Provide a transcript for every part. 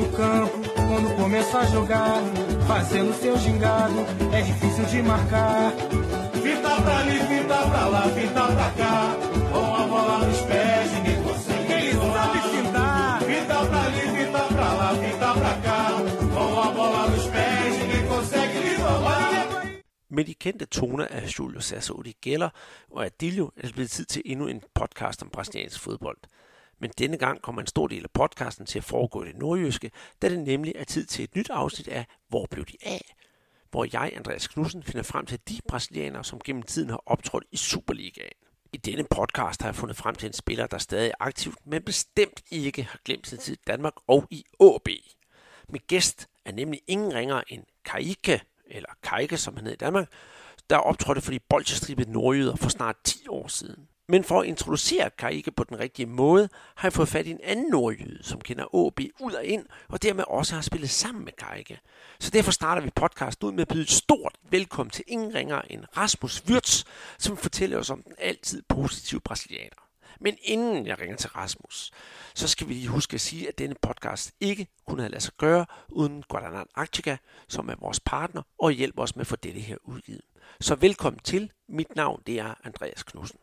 no campo, quando começa a jogar, fazendo seu gingado, é difícil de marcar. Fita pra ali, fita pra lá, fita pra cá, com a bola nos pés, ninguém consegue. Ele sabe fintar. Fita pra ali, fita pra lá, fita pra cá, com a bola nos pés, ninguém consegue lhe roubar. Med de kendte toner af Julio Cesar Udi Geller og Adilio er det blevet tid til endnu en podcast om brasiliansk fodbold. Men denne gang kommer en stor del af podcasten til at foregå i det nordjyske, da det nemlig er tid til et nyt afsnit af Hvor blev de af? Hvor jeg, Andreas Knudsen, finder frem til de brasilianere, som gennem tiden har optrådt i Superligaen. I denne podcast har jeg fundet frem til en spiller, der stadig er aktiv, men bestemt ikke har glemt sin tid i Danmark og i AB. Min gæst er nemlig ingen ringere end Kaike, eller Kaike, som han hed i Danmark, der optrådte for de bolchestribede nordjyder for snart 10 år siden. Men for at introducere Karike på den rigtige måde, har jeg fået fat i en anden nordjyde, som kender AB ud og ind, og dermed også har spillet sammen med Karike. Så derfor starter vi podcasten ud med at byde et stort velkommen til ingen ringer end Rasmus Wirtz, som fortæller os om den altid positive brasilianer. Men inden jeg ringer til Rasmus, så skal vi lige huske at sige, at denne podcast ikke kunne have lade sig gøre uden Guadalajara Arctica, som er vores partner og hjælper os med at få dette her udgivet. Så velkommen til. Mit navn det er Andreas Knudsen.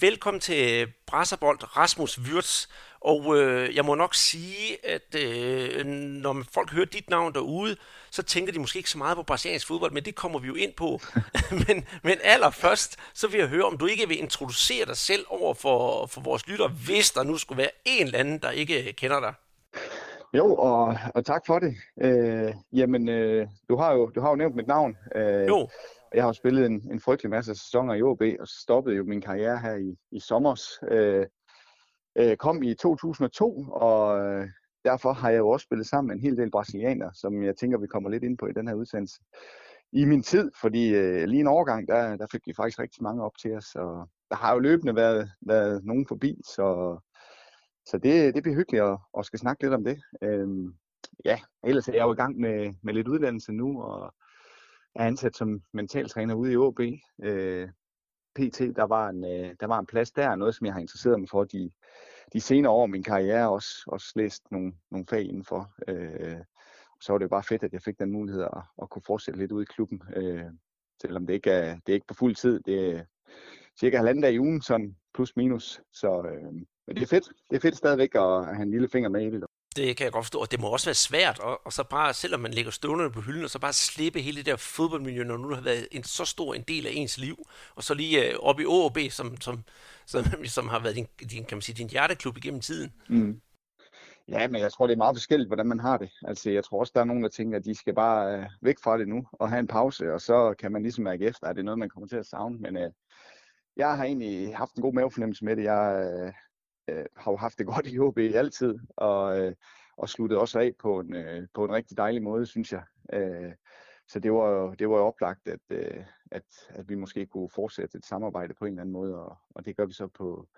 Velkommen til Brasserbold, Rasmus Wirtz. Og øh, jeg må nok sige, at øh, når folk hører dit navn derude, så tænker de måske ikke så meget på brasiliansk fodbold, men det kommer vi jo ind på. men, men allerførst, så vil jeg høre, om du ikke vil introducere dig selv over for, for vores lytter, hvis der nu skulle være en eller anden, der ikke kender dig. Jo, og, og tak for det. Øh, jamen, øh, du, har jo, du har jo nævnt mit navn. Øh, Jo, jeg har spillet en, en frygtelig masse sæsoner i OB, og stoppede jo min karriere her i, i sommers. Øh, øh, kom i 2002, og øh, derfor har jeg jo også spillet sammen med en hel del brasilianere, som jeg tænker, vi kommer lidt ind på i den her udsendelse. I min tid, fordi øh, lige en overgang, der, der fik vi faktisk rigtig mange op til os, og der har jo løbende været, været nogen forbi, så, så det, det bliver hyggeligt at, at skal snakke lidt om det. Øh, ja, ellers er jeg jo i gang med, med lidt uddannelse nu, og er ansat som mentaltræner ude i OB. Øh, PT, der var, en, øh, der var en plads der, noget som jeg har interesseret mig for de, de senere år af min karriere, også, også læst nogle, nogle fag indenfor. Øh, så var det jo bare fedt, at jeg fik den mulighed at, at kunne fortsætte lidt ude i klubben, øh, selvom det ikke er, det er ikke på fuld tid. Det er cirka halvanden dag i ugen, sådan plus minus. Så øh, men det er fedt. Det er fedt stadigvæk at have en lille finger med i det det kan jeg godt forstå, og det må også være svært, og, og så bare, selvom man lægger støvlerne på hylden, og så bare slippe hele det der fodboldmiljø, når nu har været en så stor en del af ens liv, og så lige øh, op i OB, som, som, som, som har været din, din, kan man sige, din hjerteklub igennem tiden. Mm. Ja, men jeg tror, det er meget forskelligt, hvordan man har det. Altså, jeg tror også, der er nogen, der tænker, at de skal bare øh, væk fra det nu og have en pause, og så kan man ligesom mærke efter, at det er noget, man kommer til at savne. Men øh, jeg har egentlig haft en god mavefornemmelse med det. Jeg øh, øh, har jo haft det godt i HB altid, og, øh, og sluttet også af på en, øh, på en rigtig dejlig måde, synes jeg. Øh, så det var jo det var jo oplagt, at, øh, at, at vi måske kunne fortsætte et samarbejde på en eller anden måde, og, og det gør vi så på,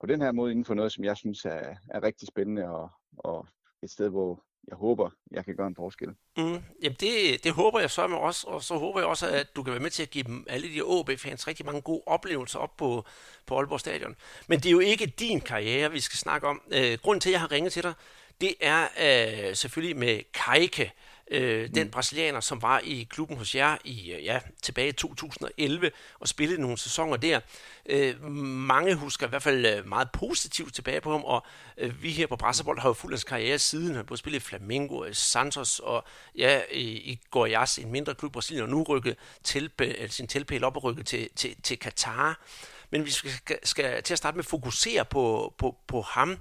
på den her måde inden for noget, som jeg synes er, er rigtig spændende, og, og et sted, hvor jeg håber, jeg kan gøre en forskel. Mm, jamen det, det håber jeg så med også, og så håber jeg også, at du kan være med til at give dem, alle de ab fans rigtig mange gode oplevelser op på, på Aalborg Stadion. Men det er jo ikke din karriere, vi skal snakke om. Øh, grunden til, at jeg har ringet til dig, det er øh, selvfølgelig med Kajke, øh, den brasilianer, som var i klubben hos jer i øh, ja, tilbage i 2011 og spillede nogle sæsoner der. Øh, mange husker i hvert fald øh, meget positivt tilbage på ham, og øh, vi her på Brasserbold har jo fulgt hans karriere siden. Han både spillet i Flamengo, i Santos og ja, i, i Goiás, en mindre klub i Brasilien, og nu rykket eller sin tilpæl op og rykket til, til, til Katar. Men vi skal, skal til at starte med fokusere på, på, på ham.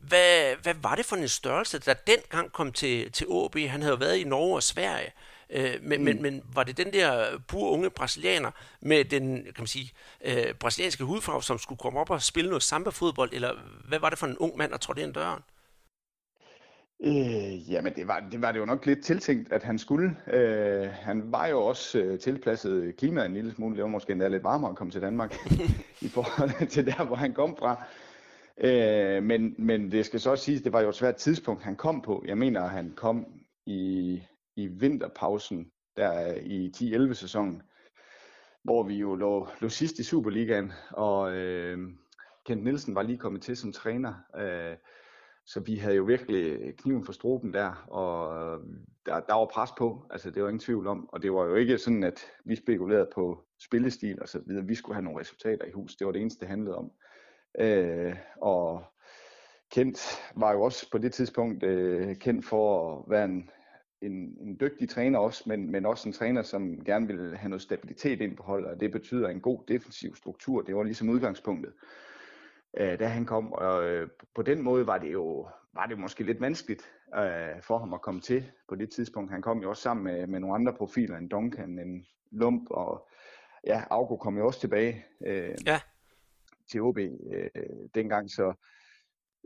Hvad, hvad var det for en størrelse, der dengang kom til, til AB? Han havde jo været i Norge og Sverige, øh, men, mm. men, men var det den der pur unge brasilianer med den kan man sige, øh, brasilianske hudfarve, som skulle komme op og spille noget samba-fodbold, eller hvad var det for en ung mand, der trådte ind døren? Øh, jamen, det var, det var det jo nok lidt tiltænkt, at han skulle. Øh, han var jo også øh, tilpasset klimaet en lille smule. Det var måske endda lidt varmere at komme til Danmark i forhold til der, hvor han kom fra. Øh, men, men det skal så også siges, det var jo et svært tidspunkt, han kom på. Jeg mener, at han kom i, i vinterpausen, der i 10-11 sæsonen, hvor vi jo lå, lå sidst i Superligaen, og øh, Kent Nielsen var lige kommet til som træner. Øh, så vi havde jo virkelig kniven for struben der, og der, der var pres på, altså det var ingen tvivl om. Og det var jo ikke sådan, at vi spekulerede på spillestil og så videre. Vi skulle have nogle resultater i hus. Det var det eneste, det handlede om. Øh, og Kent var jo også på det tidspunkt øh, kendt for at være en, en, en dygtig træner også, men, men også en træner, som gerne ville have noget stabilitet ind på holdet, og det betyder en god defensiv struktur. Det var ligesom udgangspunktet øh, da han kom. Og øh, på den måde var det jo var det måske lidt vanskeligt øh, for ham at komme til på det tidspunkt. Han kom jo også sammen med, med nogle andre profiler, en Duncan, en Lump, og ja, Augo kom jo også tilbage øh, ja til OB øh, dengang, så,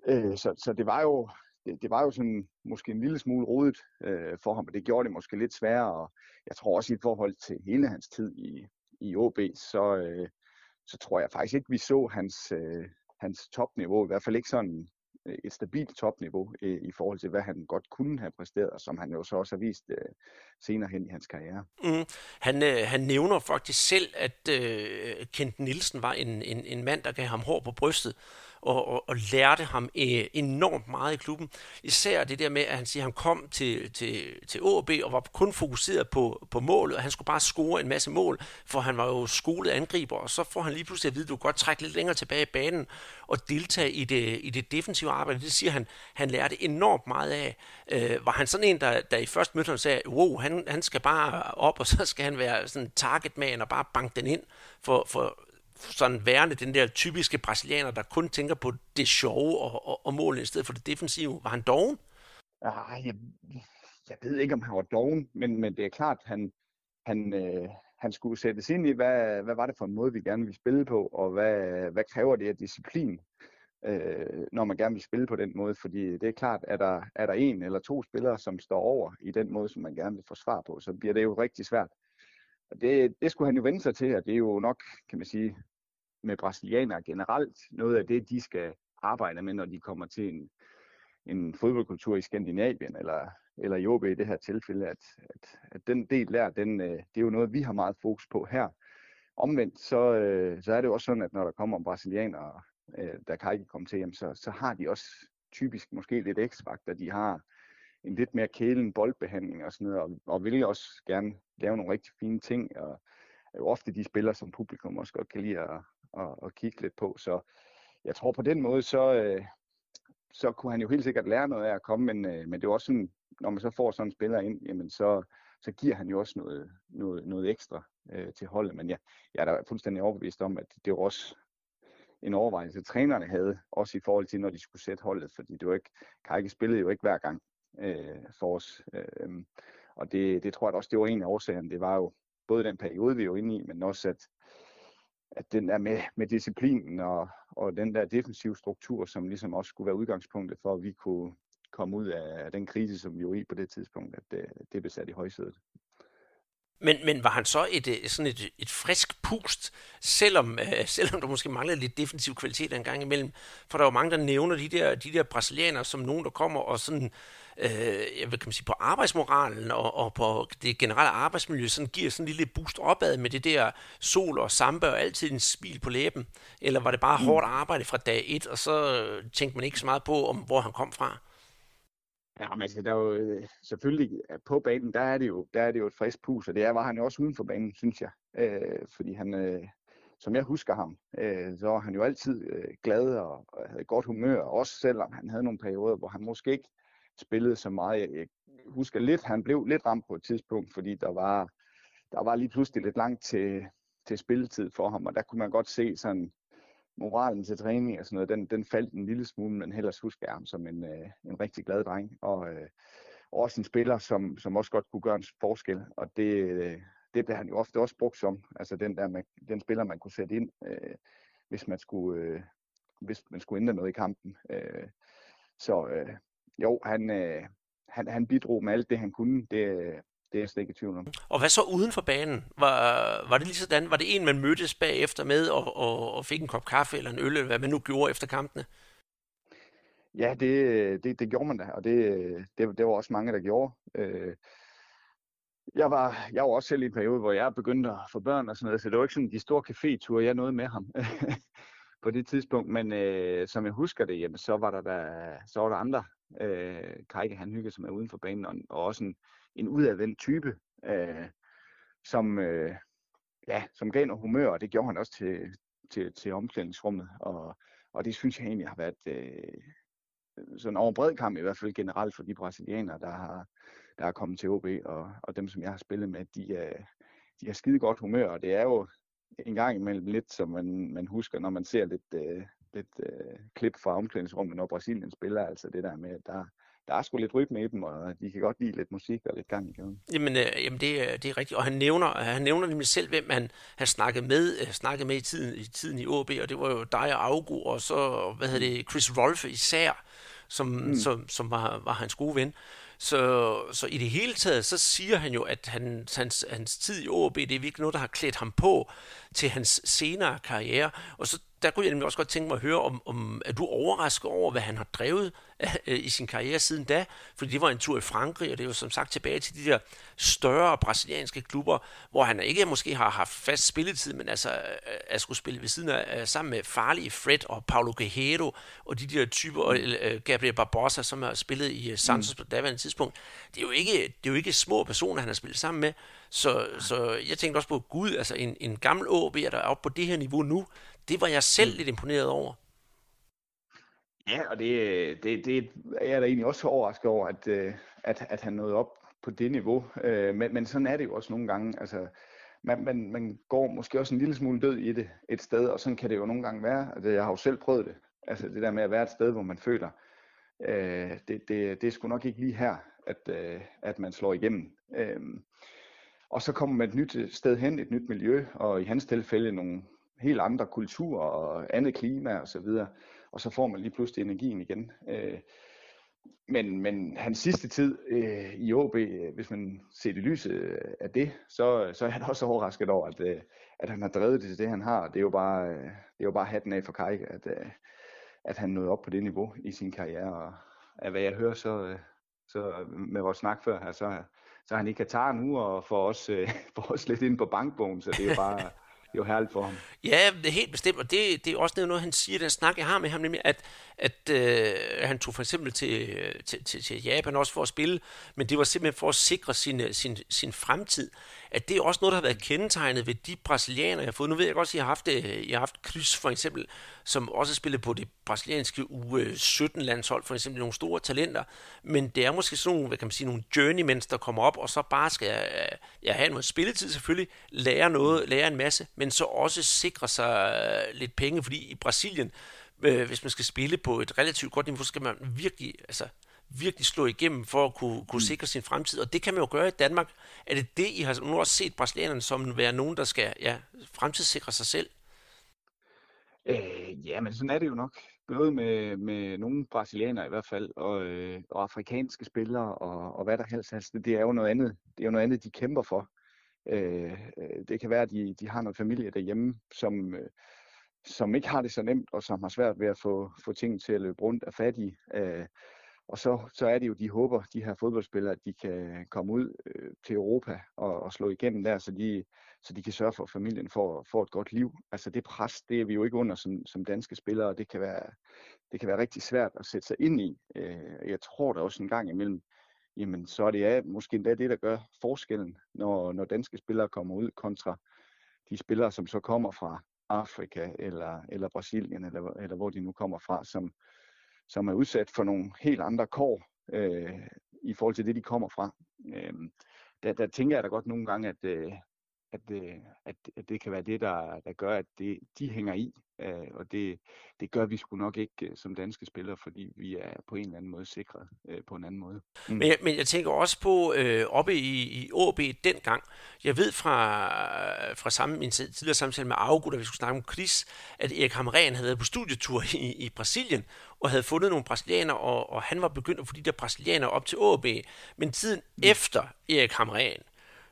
øh, så, så det var jo det, det var jo sådan måske en lille smule rodet øh, for ham, og det gjorde det måske lidt sværere, og jeg tror også i forhold til hele hans tid i, i OB, så, øh, så tror jeg faktisk ikke, vi så hans, øh, hans topniveau, i hvert fald ikke sådan Øh, et stabilt topniveau øh, i forhold til, hvad han godt kunne have præsteret, og som han jo så også har vist øh, senere hen i hans karriere. Mm. Han, øh, han nævner faktisk selv, at øh, Kent Nielsen var en, en, en mand, der gav ham hår på brystet, og, og, og lærte ham øh, enormt meget i klubben. Især det der med, at han siger, at han kom til, til, til AB og var kun fokuseret på, på målet, og han skulle bare score en masse mål, for han var jo skolet angriber, og så får han lige pludselig at vide, at du kan godt trække lidt længere tilbage i banen og deltage i det, i det defensive arbejde. Det siger han, han lærte enormt meget af. Øh, var han sådan en, der, der i første ham sagde, wow, han, han skal bare op, og så skal han være sådan targetman og bare banke den ind, for, for sådan værende den der typiske brasilianer, der kun tænker på det sjove og, og, og målet i stedet for det defensive. Var han doven? Ah, jeg, jeg ved ikke, om han var doven, men, men det er klart, han, han, øh, han skulle sættes ind i, hvad, hvad var det for en måde, vi gerne ville spille på, og hvad, hvad kræver det af disciplin, øh, når man gerne vil spille på den måde. Fordi det er klart, at der, er der en eller to spillere, som står over i den måde, som man gerne vil få svar på, så bliver det jo rigtig svært. Og det, det skulle han jo vende sig til, og det er jo nok, kan man sige, med brasilianere generelt, noget af det, de skal arbejde med, når de kommer til en, en fodboldkultur i Skandinavien, eller, eller i OB i det her tilfælde, at, at, at den del der, den, øh, det er jo noget, vi har meget fokus på her. Omvendt, så, øh, så er det jo også sådan, at når der kommer brasilianere, øh, der kan ikke komme til hjem, så, så har de også typisk måske lidt x-faktor. De har en lidt mere kælen boldbehandling og sådan noget, og, og vil også gerne lave nogle rigtig fine ting, og er jo ofte de spillere, som publikum også godt kan lide at, at, at kigge lidt på. Så jeg tror på den måde, så, øh, så kunne han jo helt sikkert lære noget af at komme, men, øh, men det er også sådan, når man så får sådan en spiller ind, jamen så, så giver han jo også noget, noget, noget ekstra øh, til holdet. Men ja, jeg er da fuldstændig overbevist om, at det var også en overvejelse, trænerne havde, også i forhold til, når de skulle sætte holdet, fordi det var ikke, Kajke spillede jo ikke hver gang øh, for os. Øh, og det, det tror jeg også, det var en af årsagerne. Det var jo både den periode, vi var inde i, men også at, at den der med, med disciplinen og, og den der defensive struktur, som ligesom også skulle være udgangspunktet for, at vi kunne komme ud af den krise, som vi var i på det tidspunkt, at det, det blev sat i højsædet. Men, men var han så et, øh, sådan et, et frisk pust, selvom, øh, selvom der måske manglede lidt defensiv kvalitet en gang imellem? For der var mange, der nævner de der, de der brasilianere som nogen, der kommer og sådan, øh, jeg vil kan man sige, på arbejdsmoralen og, og på det generelle arbejdsmiljø, sådan giver sådan en lille boost opad med det der sol og samba og altid en smil på læben? Eller var det bare mm. hårdt arbejde fra dag et, og så tænkte man ikke så meget på, om hvor han kom fra? Ja, men altså, der er jo øh, selvfølgelig øh, på banen, der er det jo, der er det jo et frisk pus, og det er, var han jo også uden for banen, synes jeg. Øh, fordi han, øh, som jeg husker ham, øh, så var han jo altid øh, glad og, og havde godt humør, også selvom han havde nogle perioder, hvor han måske ikke spillede så meget. Jeg husker lidt, han blev lidt ramt på et tidspunkt, fordi der var, der var lige pludselig lidt langt til, til spilletid for ham, og der kunne man godt se sådan, moralen til træning og sådan noget, den, den faldt en lille smule, men ellers husker jeg ham som en, øh, en rigtig glad dreng, og øh, også en spiller, som, som også godt kunne gøre en forskel, og det, øh, det blev han jo ofte også brugt som, altså den der, man, den spiller, man kunne sætte ind, øh, hvis man skulle, øh, hvis man skulle ændre noget i kampen. Øh, så øh, jo, han, øh, han, han bidrog med alt det, han kunne. Det, øh, det er jeg slet ikke i tvivl om. Og hvad så uden for banen? Var, var det lige sådan, var det en, man mødtes bagefter med og, og, og fik en kop kaffe eller en øl, eller hvad man nu gjorde efter kampene? Ja, det, det, det gjorde man da, og det, det, det var også mange, der gjorde. Øh, jeg var, jeg var også selv i en periode, hvor jeg begyndte at få børn og sådan noget, så det var ikke sådan de store caféture, jeg nåede med ham på det tidspunkt. Men øh, som jeg husker det, jamen, så var der, der, så var der andre. Øh, Kajke, han hygger sig med uden for banen, og, og også en, en udadvendt type, øh, som, øh, ja, som gav noget humør, og det gjorde han også til, til, til omklædningsrummet. Og, og det synes jeg egentlig har været øh, sådan over bred kamp, i hvert fald generelt for de brasilianere, der har, der er kommet til OB, og, og dem, som jeg har spillet med, de er, de har skide godt humør, og det er jo en gang imellem lidt, som man, man husker, når man ser lidt, øh, lidt øh, klip fra omklædningsrummet, når Brasilien spiller, altså det der med, at der, der er sgu lidt rytme i dem, og de kan godt lide lidt musik og lidt gang i gaden. Jamen, øh, jamen det, det er rigtigt, og han nævner, han nævner nemlig selv, hvem han har snakket med, øh, snakket med i tiden, i tiden i OB, og det var jo dig og Augo, og så, hvad hedder det, Chris Rolfe især, som, mm. som, som var, var hans gode ven. Så, så i det hele taget, så siger han jo, at han, hans, hans tid i OB, det er virkelig noget, der har klædt ham på til hans senere karriere. Og så der kunne jeg nemlig også godt tænke mig at høre, om, om er du overrasket over, hvad han har drevet øh, i sin karriere siden da? Fordi det var en tur i Frankrig, og det er jo som sagt tilbage til de der større brasilianske klubber, hvor han ikke måske har haft fast spilletid, men altså øh, at skulle spille ved siden af, sammen med farlige Fred og Paulo Guerrero, og de der typer, og øh, Gabriel Barbosa, som har spillet i Santos mm. på daværende tidspunkt. Det er, jo ikke, det er jo ikke små personer, han har spillet sammen med, så, så jeg tænkte også på, gud, altså en, en gammel OB'er, der er oppe på det her niveau nu, det var jeg selv mm. lidt imponeret over. Ja, og det, det, det er jeg da egentlig også overrasket over, at, øh, at, at han nåede op på det niveau. Øh, men, men sådan er det jo også nogle gange. Altså, man, man, man går måske også en lille smule død i det et sted, og sådan kan det jo nogle gange være. Altså, jeg har jo selv prøvet det. Altså det der med at være et sted, hvor man føler, øh, det, det, det er sgu nok ikke lige her, at, øh, at man slår igennem. Øh, og så kommer man et nyt øh, sted hen, et nyt miljø, og i hans tilfælde nogle helt andre kulturer og andet klima og så videre, og så får man lige pludselig energien igen. Øh, men, men hans sidste tid øh, i OB, øh, hvis man ser det lyset øh, af det, så, så er han også overrasket over, at, øh, at han har drevet det til det, han har. Det er jo bare, det er jo bare hatten af for Kai, at, at han nåede op på det niveau i sin karriere. Og af hvad jeg hører, så, så med vores snak før her, så, så er han i Katar nu og får os, øh, får os lidt ind på bankbogen, så det er jo bare det var herligt for ham. Ja, det er helt bestemt, og det, det er også noget, han siger, den snak, jeg har med ham, nemlig at, at øh, han tog for eksempel til, til, til, til Japan også for at spille, men det var simpelthen for at sikre sin, øh, sin, sin fremtid. At det er også noget, der har været kendetegnet ved de brasilianere, jeg har fået. Nu ved jeg godt, at jeg har haft, øh, jeg har haft Chris for eksempel, som også spillede på det brasilianske U17-landshold, øh, for eksempel nogle store talenter, men det er måske sådan nogle, hvad kan man sige, nogle journeymens, der kommer op, og så bare skal jeg, jeg have noget spilletid selvfølgelig, lære noget, lære en masse, men så også sikre sig øh, lidt penge, fordi i Brasilien, øh, hvis man skal spille på et relativt godt niveau, så skal man virkelig, altså, virkelig slå igennem for at kunne, kunne mm. sikre sin fremtid. Og det kan man jo gøre i Danmark. Er det det, I har nu også set brasilianerne som være nogen, der skal ja, fremtidssikre sig selv? Øh, ja, men sådan er det jo nok. Både med, med nogle brasilianere i hvert fald, og, øh, og afrikanske spillere, og, og hvad der helst. Altså, det er jo noget andet. Det er jo noget andet, de kæmper for. Øh, øh, det kan være, at de, de har noget familie derhjemme, som, øh, som ikke har det så nemt, og som har svært ved at få, få ting til at løbe rundt af fattige. Øh, og så, så er det jo, de håber, de her fodboldspillere, at de kan komme ud øh, til Europa og, og slå igennem der, så de, så de kan sørge for, at familien får, får et godt liv. Altså det pres, det er vi jo ikke under som, som danske spillere, og det kan, være, det kan være rigtig svært at sætte sig ind i. Øh, jeg tror da også en gang imellem, jamen så er det ja, måske endda det, der gør forskellen, når, når danske spillere kommer ud kontra de spillere, som så kommer fra Afrika eller, eller Brasilien, eller, eller hvor de nu kommer fra, som, som er udsat for nogle helt andre kår øh, i forhold til det, de kommer fra. Øh, der, der tænker jeg da godt nogle gange, at, øh, at, øh, at, at det kan være det, der, der gør, at det, de hænger i. Øh, og det, det gør vi sgu nok ikke øh, som danske spillere, fordi vi er på en eller anden måde sikret øh, på en anden måde. Mm. Men, jeg, men jeg tænker også på øh, oppe i, i AB dengang. Jeg ved fra, fra samme, min tidligere samtale med Augo, da vi skulle snakke om Chris, at Erik Hamren havde været på studietur i, i Brasilien, og havde fundet nogle brasilianere, og, og han var begyndt at få de der brasilianere op til AB. Men tiden mm. efter Erik Hamren,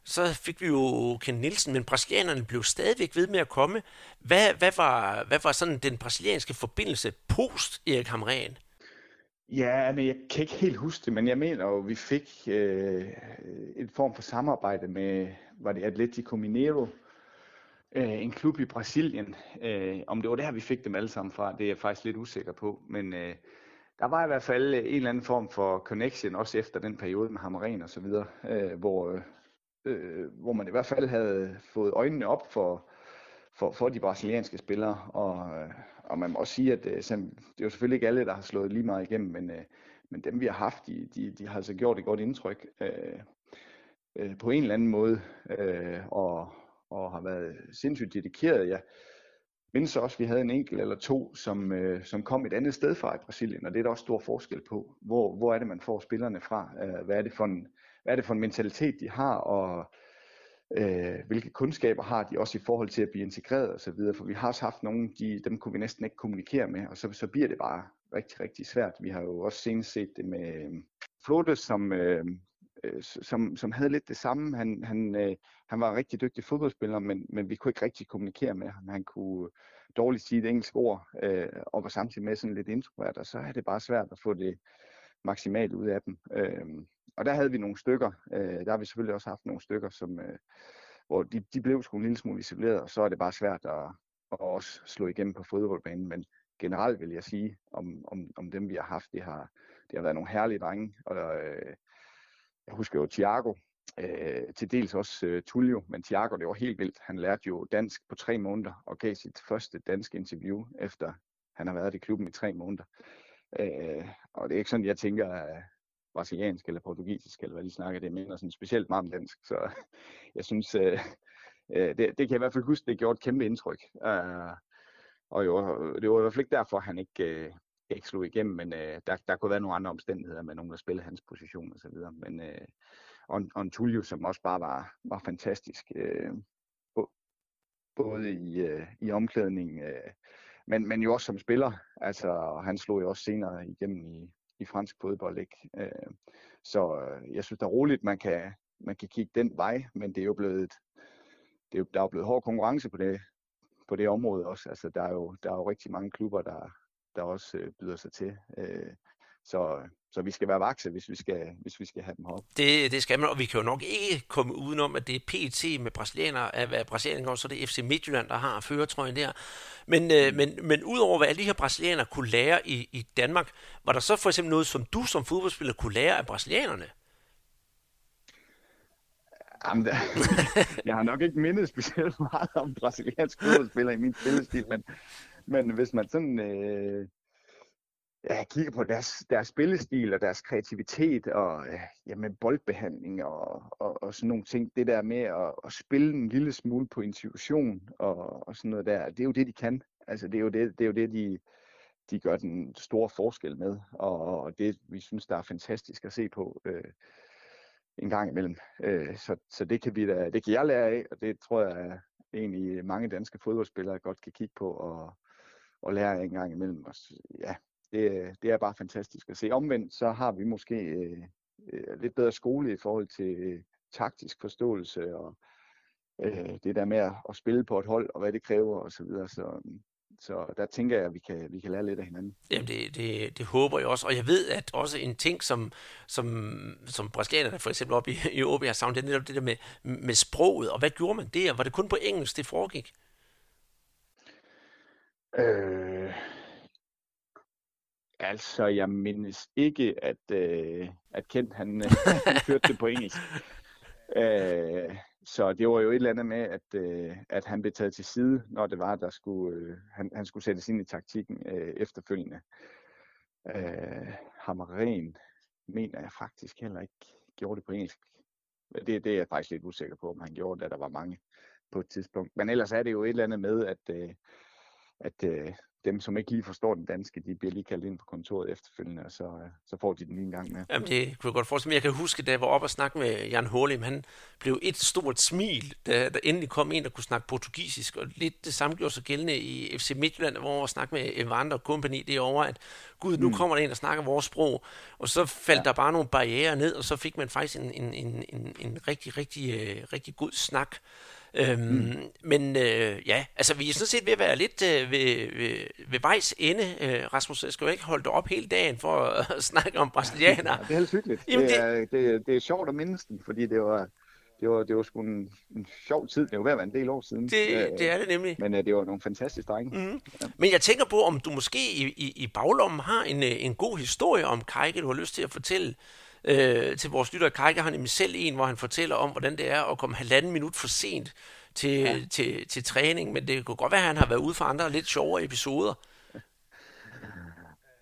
så fik vi jo Ken Nielsen, men brasilianerne blev stadigvæk ved med at komme. Hvad, hvad, var, hvad var sådan den brasilianske forbindelse post Erik Hamren? Ja, men jeg kan ikke helt huske det, men jeg mener jo, vi fik øh, en form for samarbejde med, var det Atletico Mineiro, øh, en klub i Brasilien. Øh, om det var der, vi fik dem alle sammen fra, det er jeg faktisk lidt usikker på. Men øh, der var i hvert fald en eller anden form for connection, også efter den periode med Hamren og så videre, øh, hvor, øh, øh, hvor man i hvert fald havde fået øjnene op for, for, for de brasilianske spillere. Og, øh, og man må også sige, at øh, det er jo selvfølgelig ikke alle, der har slået lige meget igennem, men, øh, men dem vi har haft, de, de, de har altså gjort et godt indtryk øh, øh, på en eller anden måde, øh, og, og har været sindssygt dedikeret. Jeg mindes også, at vi havde en enkelt eller to, som, øh, som kom et andet sted fra i Brasilien, og det er der også stor forskel på. Hvor, hvor er det, man får spillerne fra? Øh, hvad, er det for en, hvad er det for en mentalitet, de har, og øh, hvilke kundskaber har de også i forhold til at blive integreret osv. For vi har også haft nogle, de, dem kunne vi næsten ikke kommunikere med, og så, så bliver det bare rigtig, rigtig svært. Vi har jo også senest set det med øh, Flotte, som, øh, øh, som, som havde lidt det samme. Han, han, øh, han var en rigtig dygtig fodboldspiller, men, men vi kunne ikke rigtig kommunikere med ham. Han kunne dårligt sige et engelsk ord, øh, og var samtidig med sådan lidt introvert, og så er det bare svært at få det maksimalt ud af dem. Øh, og der havde vi nogle stykker, øh, der har vi selvfølgelig også haft nogle stykker, som, øh, hvor de, de blev sgu en lille smule isoleret, og så er det bare svært at, at også slå igennem på fodboldbanen, men generelt vil jeg sige om, om, om dem, vi har haft, det har, det har været nogle herlige drenge, og øh, jeg husker jo Thiago, øh, til dels også øh, Tullio, men Thiago, det var helt vildt. Han lærte jo dansk på tre måneder og gav sit første danske interview, efter han har været i klubben i tre måneder. Øh, og det er ikke sådan, jeg tænker, brasiliansk eller portugisisk, eller hvad de snakker, det minder sådan specielt meget om dansk. Så jeg synes, øh, øh, det, det kan jeg i hvert fald huske, det gjorde et kæmpe indtryk. Øh, og jo, det var i hvert fald ikke derfor, han ikke, øh, ikke slog igennem, men øh, der, der kunne være nogle andre omstændigheder med nogen, der spillede hans position og så videre. Men, øh, og, og en Tullio, som også bare var, var fantastisk, øh, både i, øh, i omklædning, øh, men, men jo også som spiller. Altså, han slog jo også senere igennem i, i fransk fodbold. Ikke? Øh, så øh, jeg synes, da roligt, man kan, man kan kigge den vej, men det er jo blevet, det er jo, der er jo blevet hård konkurrence på det, på det område også. Altså, der er jo, der er jo rigtig mange klubber, der, der også øh, byder sig til. Øh, så, så vi skal være vakse, hvis vi skal, hvis vi skal have dem op. Det, det skal man, og vi kan jo nok ikke komme udenom, at det er PT med brasilianere, at hvad brasilianere går, så det er FC Midtjylland, der har føretrøjen der. Men, øh, mm. men, men udover hvad alle de her brasilianere kunne lære i, i Danmark, var der så for eksempel noget, som du som fodboldspiller kunne lære af brasilianerne? Jamen, der, jeg har nok ikke mindet specielt meget om brasilianske fodboldspillere i min spillestil, men, men hvis man sådan øh, ja, kigger på deres, deres spillestil og deres kreativitet og ja, jamen, boldbehandling og, og, og sådan nogle ting. Det der med at, at spille en lille smule på intuition og, og sådan noget der, det er jo det, de kan. Altså, det er jo det, det, er jo det de, de gør den store forskel med, og, og det, vi synes, der er fantastisk at se på øh, en gang imellem. Øh, så, så det kan vi da, det kan jeg lære af, og det tror jeg egentlig mange danske fodboldspillere godt kan kigge på og, og lære af en gang imellem. Og, ja, det, det er bare fantastisk at se. Omvendt så har vi måske øh, øh, lidt bedre skole i forhold til øh, taktisk forståelse og øh, det der med at, at spille på et hold og hvad det kræver osv. Så, videre. så så der tænker jeg, at vi kan, vi kan lære lidt af hinanden. Jamen, det, det, det håber jeg også. Og jeg ved, at også en ting, som, som, som brasilianerne for eksempel op i, i OB har savnet, det er netop det der med, med sproget. Og hvad gjorde man der? Var det kun på engelsk, det foregik? Øh, Altså, jeg mindes ikke, at, øh, at Kent han, han kørte det på engelsk. Øh, så det var jo et eller andet med, at, øh, at han blev taget til side, når det var, der skulle, øh, han, han skulle sættes ind i taktikken øh, efterfølgende. Øh, Hammeren mener jeg faktisk heller ikke gjorde det på engelsk. Det, det er jeg faktisk lidt usikker på, om han gjorde, da der var mange på et tidspunkt. Men ellers er det jo et eller andet med, at, øh, at øh, dem, som ikke lige forstår den danske, de bliver lige kaldt ind på kontoret efterfølgende, og så, øh, så får de den lige en gang med. Jamen, det kunne jeg godt forestille mig. Jeg kan huske, da jeg var oppe og snakke med Jan Hålim, han blev et stort smil, da der endelig kom en, der kunne snakke portugisisk, og lidt det samme gjorde sig gældende i FC Midtjylland, hvor jeg snakke med Evander og kompagni derovre, at gud, nu mm. kommer der en, der snakker vores sprog, og så faldt ja. der bare nogle barriere ned, og så fik man faktisk en, en, en, en, en rigtig, rigtig, uh, rigtig god snak Øhm, mm. Men øh, ja, altså vi er sådan set ved at være lidt øh, ved, ved, ved vejs ende, øh, Rasmus. Jeg skal jo ikke holde det op hele dagen for at snakke om brasilianer. Ja, det er helt hyggeligt. Jamen, det, er, det, det er sjovt at mindes den, fordi det var, det var, det var sgu en, en sjov tid. Det var ved at være en del år siden. Det, det er det nemlig. Men uh, det var nogle fantastiske drenge. Mm. Ja. Men jeg tænker på, om du måske i, i, i baglommen har en, øh, en god historie om Kajke, du har lyst til at fortælle øh, til vores lyttere. Kajke har nemlig selv en, hvor han fortæller om, hvordan det er at komme halvanden minut for sent til, ja. til, til træning. Men det kunne godt være, at han har været ude for andre lidt sjovere episoder.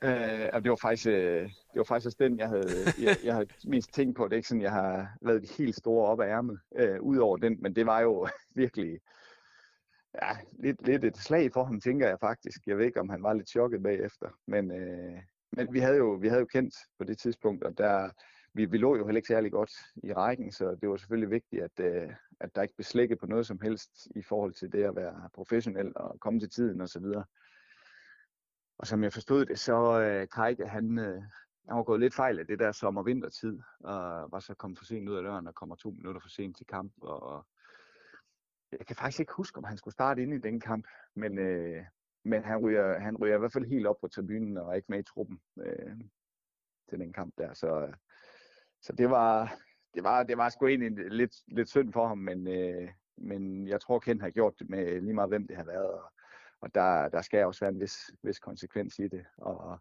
Øh, det var faktisk, øh, det var faktisk også den, jeg havde, jeg, jeg havde mest tænkt på. Det er ikke sådan, jeg har været de helt store op af ærmet, øh, ud over den, men det var jo virkelig ja, lidt, lidt et slag for ham, tænker jeg faktisk. Jeg ved ikke, om han var lidt chokket bagefter, men, øh, men vi, havde jo, vi havde jo kendt på det tidspunkt, og der, vi, vi lå jo heller ikke særlig godt i rækken, så det var selvfølgelig vigtigt, at, øh, at der ikke blev slækket på noget som helst i forhold til det at være professionel og komme til tiden osv. Og som jeg forstod det, så øh, Kajke, han, øh, han var gået lidt fejl af det der sommer-vintertid, og var så kommet for sent ud af døren og kommer to minutter for sent til kamp. Og jeg kan faktisk ikke huske, om han skulle starte ind i den kamp, men, øh, men han, ryger, han ryger i hvert fald helt op på tribunen og er ikke med i truppen øh, til den kamp der. Så, så det var, det var, det var sgu egentlig lidt, lidt synd for ham, men, øh, men jeg tror, Ken har gjort det med lige meget, hvem det har været. Og, og der, der skal også være en vis, vis konsekvens i det. Og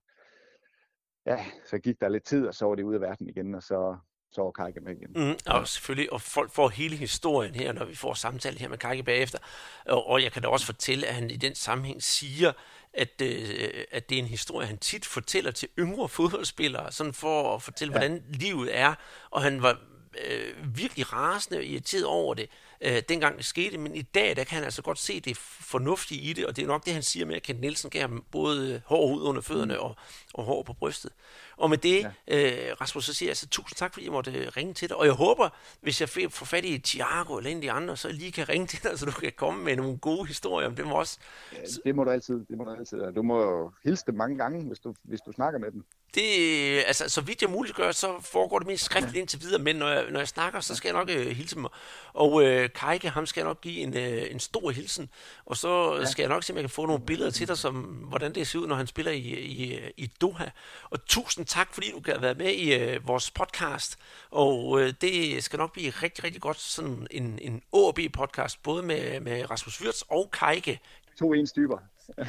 ja, så gik der lidt tid, og så var det ude af verden igen, og så, så var Kajke med igen. Mm, og selvfølgelig, og folk får hele historien her, når vi får samtale her med Kajke bagefter. Og, og jeg kan da også fortælle, at han i den sammenhæng siger, at, øh, at det er en historie, han tit fortæller til yngre fodboldspillere, sådan for at fortælle, ja. hvordan livet er. Og han var øh, virkelig rasende og irriteret over det, øh, dengang det skete, men i dag, der kan han altså godt se det fornuftige i det, og det er nok det, han siger med, at Kent Nielsen gav ham både hård hud under fødderne mm. og, og hår på brystet. Og med det, ja. øh, Rasmus, så siger jeg altså tusind tak, fordi jeg måtte øh, ringe til dig, og jeg håber, hvis jeg får fat i Thiago eller en af de andre, så lige kan ringe til dig, så du kan komme med nogle gode historier om dem også. Ja, det må du altid, det må du altid. Du må hilse dem mange gange, hvis du, hvis du snakker med dem. Det, altså, så vidt jeg muligt gør, så foregår det mest skriftligt indtil videre, men når jeg, når jeg snakker, så skal jeg nok øh, hilse dem. Og øh, Kajke, ham skal jeg nok give en, øh, en stor hilsen, og så ja. skal jeg nok se, om jeg kan få nogle billeder til dig, som hvordan det ser ud, når han spiller i, i, i Doha. Og tusind tak, fordi du kan være med i øh, vores podcast, og øh, det skal nok blive rigtig, rigtig godt, sådan en, en OB-podcast, både med, med Rasmus Wirtz og Kajke. To ens typer.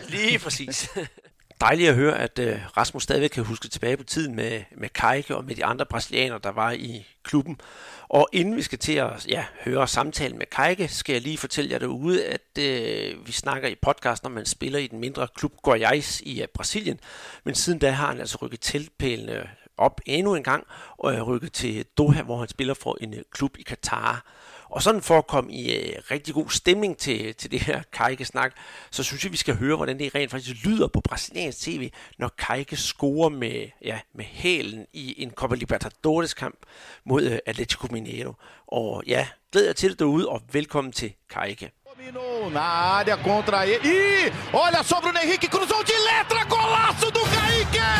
Lige præcis. dejligt at høre, at øh, Rasmus stadigvæk kan huske tilbage på tiden med, med Kajke og med de andre brasilianere, der var i klubben. Og inden vi skal til at ja, høre samtalen med Kajke, skal jeg lige fortælle jer derude, at øh, vi snakker i podcasten, når man spiller i den mindre klub Goiás i uh, Brasilien. Men siden da har han altså rykket tilpælene op endnu en gang, og er rykket til Doha, hvor han spiller for en uh, klub i Katar. Og sådan for at komme i øh, rigtig god stemning til, til det her Kajke-snak, så synes jeg, vi skal høre, hvordan det rent faktisk lyder på brasiliansk tv, når Kajke scorer med, ja, med hælen i en Copa Libertadores kamp mod øh, Atletico Mineiro. Og ja, glæder jer til det derude, og velkommen til Kajke. Dominou na área contra ele. E olha só Bruno Henrique, cruzou de letra, golaço do Kaique!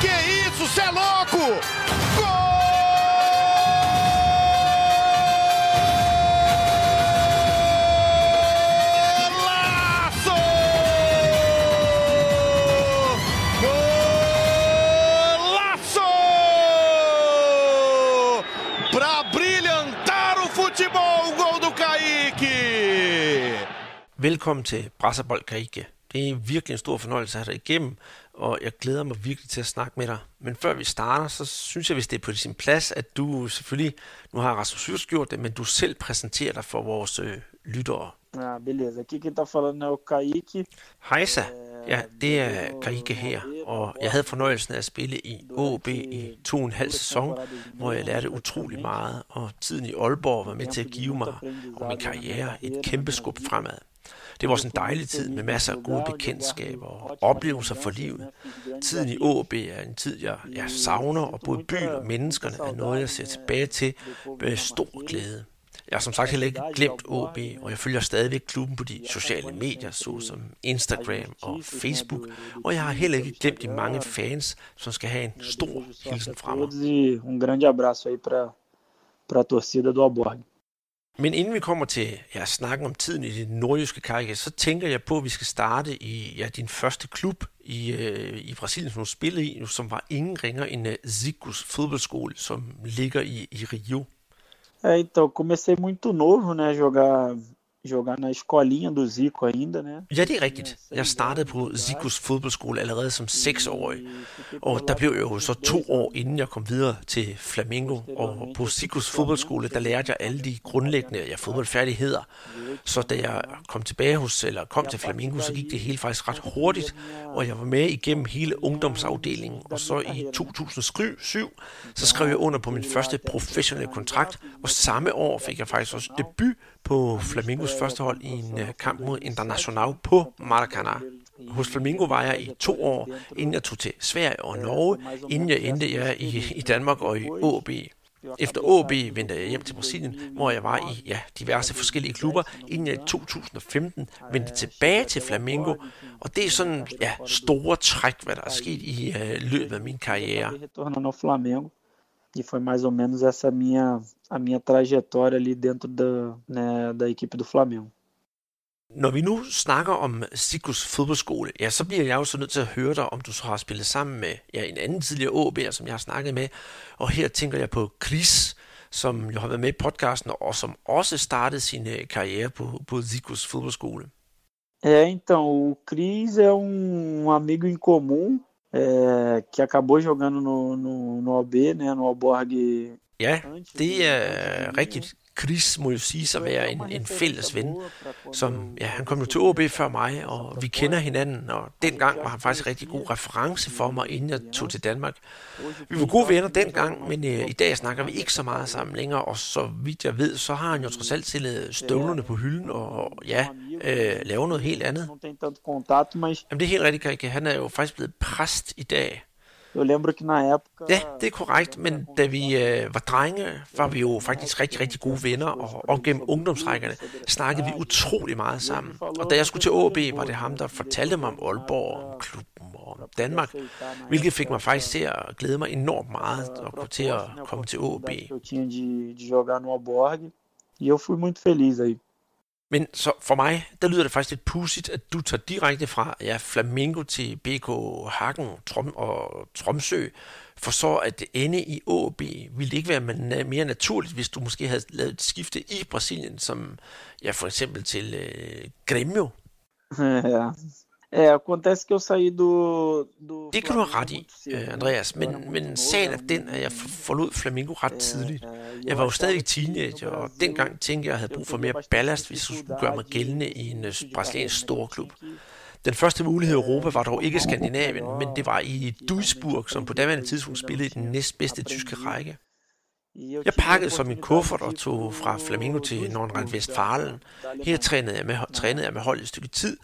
Que isso, cê é louco! Gol! Velkommen til Brasserbold Karike. Det er virkelig en stor fornøjelse at have dig igennem, og jeg glæder mig virkelig til at snakke med dig. Men før vi starter, så synes jeg, hvis det er på sin plads, at du selvfølgelig, nu har Rasmus Syrs gjort det, men du selv præsenterer dig for vores øh, lyttere. Ja, beleza. Aqui quem tá falando er o Kaique. Hejsa. Ja, det er Kaique her, og jeg havde fornøjelsen af at spille i OB i to og en halv sæson, hvor jeg lærte utrolig meget, og tiden i Aalborg var med til at give mig og min karriere et kæmpe skub fremad. Det var sådan en dejlig tid med masser af gode bekendtskaber og oplevelser for livet. Tiden i OB er en tid, jeg, jeg savner, og både byen og menneskerne er noget, jeg ser tilbage til med stor glæde. Jeg har som sagt heller ikke glemt OB, og jeg følger stadigvæk klubben på de sociale medier, såsom Instagram og Facebook, og jeg har heller ikke glemt de mange fans, som skal have en stor hilsen fra mig. Un um grande abraço aí para a torcida do Alborg. Men inden vi kommer til ja, snakken om tiden i det nordjyske karriere, så tænker jeg på, at vi skal starte i ja, din første klub i, øh, i Brasilien, som du spillede i, som var ingen ringer end øh, uh, Zikus fodboldskole, som ligger i, i Rio. É, então, comecei muito novo, né, a jogar jogar na escolinha do Zico ainda, né? Ja, det er rigtigt. Jeg startede på Zikos fodboldskole allerede som seksårig, og der blev jeg jo så to år inden jeg kom videre til Flamingo. Og på Zikos fodboldskole, der lærte jeg alle de grundlæggende ja, fodboldfærdigheder. Så da jeg kom tilbage hos, eller kom til Flamingo, så gik det hele faktisk ret hurtigt, og jeg var med igennem hele ungdomsafdelingen. Og så i 2007, så skrev jeg under på min første professionelle kontrakt, og samme år fik jeg faktisk også debut på Flamingos første hold i en øh, kamp mod International på Maracana. Hos Flamingo var jeg i to år, inden jeg tog til Sverige og Norge, inden jeg endte jeg i, i Danmark og i AB. Efter AB vendte jeg hjem til Brasilien, hvor jeg var i ja, diverse forskellige klubber, inden jeg i 2015 vendte tilbage til Flamengo. Og det er sådan ja, store træk, hvad der er sket i uh, løbet af min karriere. E foi mais ou menos essa minha, a minha trajetória ali dentro da, né, da equipe do Flamengo. Når vi nu snakker om Sikus fodboldskole, ja, så bliver jeg jo så nødt til at høre dig, om du så har spillet sammen med ja, en anden tidligere OB'er, som jeg har snakket med. Og her tænker jeg på Chris, som jo har været med i podcasten, og som også startede sin øh, karriere på, på Sikus fodboldskole. É, então, o Cris é um amigo em comum é, que acabou jogando no, no, no OB, né, no Alborg. Ja, det er rigtigt. Chris må jo sige sig være en, en fælles ven, som, ja, han kom jo til OB før mig, og vi kender hinanden, og dengang var han faktisk en rigtig god reference for mig, inden jeg tog til Danmark. Vi var gode venner dengang, men øh, i dag snakker vi ikke så meget sammen længere, og så vidt jeg ved, så har han jo trods alt stillet støvlerne på hylden, og ja, øh, laver noget helt andet. Jamen det er helt rigtigt, Karike. Han er jo faktisk blevet præst i dag, Eu lembro que na época... Ja, det er korrekt, men da vi øh, var drenge, var vi jo faktisk rigtig, rigtig gode venner, og op gennem ungdomsrækkerne snakkede vi utrolig meget sammen. Og da jeg skulle til AB, var det ham, der fortalte mig om Aalborg, om klubben og om Danmark, hvilket fik mig faktisk til at glæde mig enormt meget og til at komme til AB. Alborg, e fui muito feliz aí. Men så for mig, der lyder det faktisk lidt pudsigt, at du tager direkte fra ja, Flamingo til BK Hagen Trom og Tromsø, for så at ende i AB. Ville det ikke være mere naturligt, hvis du måske havde lavet et skifte i Brasilien, som ja, for eksempel til øh, Grêmio? Ja, É, acontece que eu saí do... do det kan du have ret i, øh, Andreas, men, men sagen er den, at jeg forlod Flamingo ret tidligt. Jeg var jo stadig teenager, og dengang tænkte jeg, at jeg havde brug for mere ballast, hvis jeg skulle gøre mig gældende i en øh, brasiliansk storklub. Den første mulighed i Europa var dog ikke Skandinavien, men det var i Duisburg, som på daværende tidspunkt spillede i den næstbedste tyske række. Jeg pakkede så min kuffert og tog fra Flamingo til Nordrhein-Westfalen. Her trænede jeg med, trænede jeg med hold et stykke tid,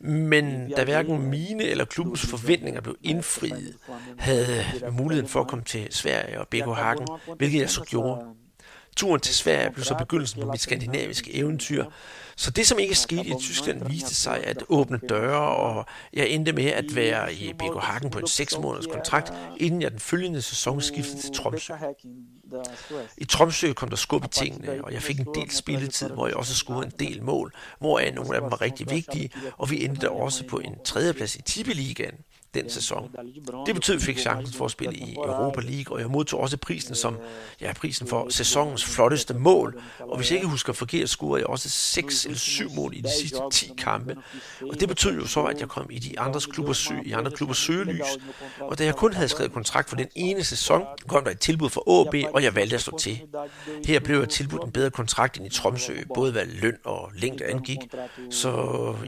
men da hverken mine eller klubbens forventninger blev indfriet, havde muligheden for at komme til Sverige og BK Hagen, hvilket jeg så gjorde. Turen til Sverige blev så begyndelsen på mit skandinaviske eventyr, så det, som ikke skete i Tyskland, viste sig at åbne døre, og jeg endte med at være i BK Hagen på en 6 måneders kontrakt, inden jeg den følgende sæson skiftede til Tromsø. I Tromsø kom der skub i tingene, og jeg fik en del spilletid, hvor jeg også scorede en del mål, hvoraf nogle af dem var rigtig vigtige, og vi endte også på en tredjeplads i Tippeligaen den sæson. Det betød, at vi fik chancen for at spille i Europa League, og jeg modtog også prisen som ja, prisen for sæsonens flotteste mål. Og hvis jeg ikke husker forkert, scorede jeg også 6 eller 7 mål i de sidste 10 kampe. Og det betød jo så, at jeg kom i de andres klubber sø, i andre klubber søgelys. Og da jeg kun havde skrevet kontrakt for den ene sæson, kom der et tilbud fra AB, og jeg valgte at stå til. Her blev jeg tilbudt en bedre kontrakt end i Tromsø, både hvad løn og længde angik. Så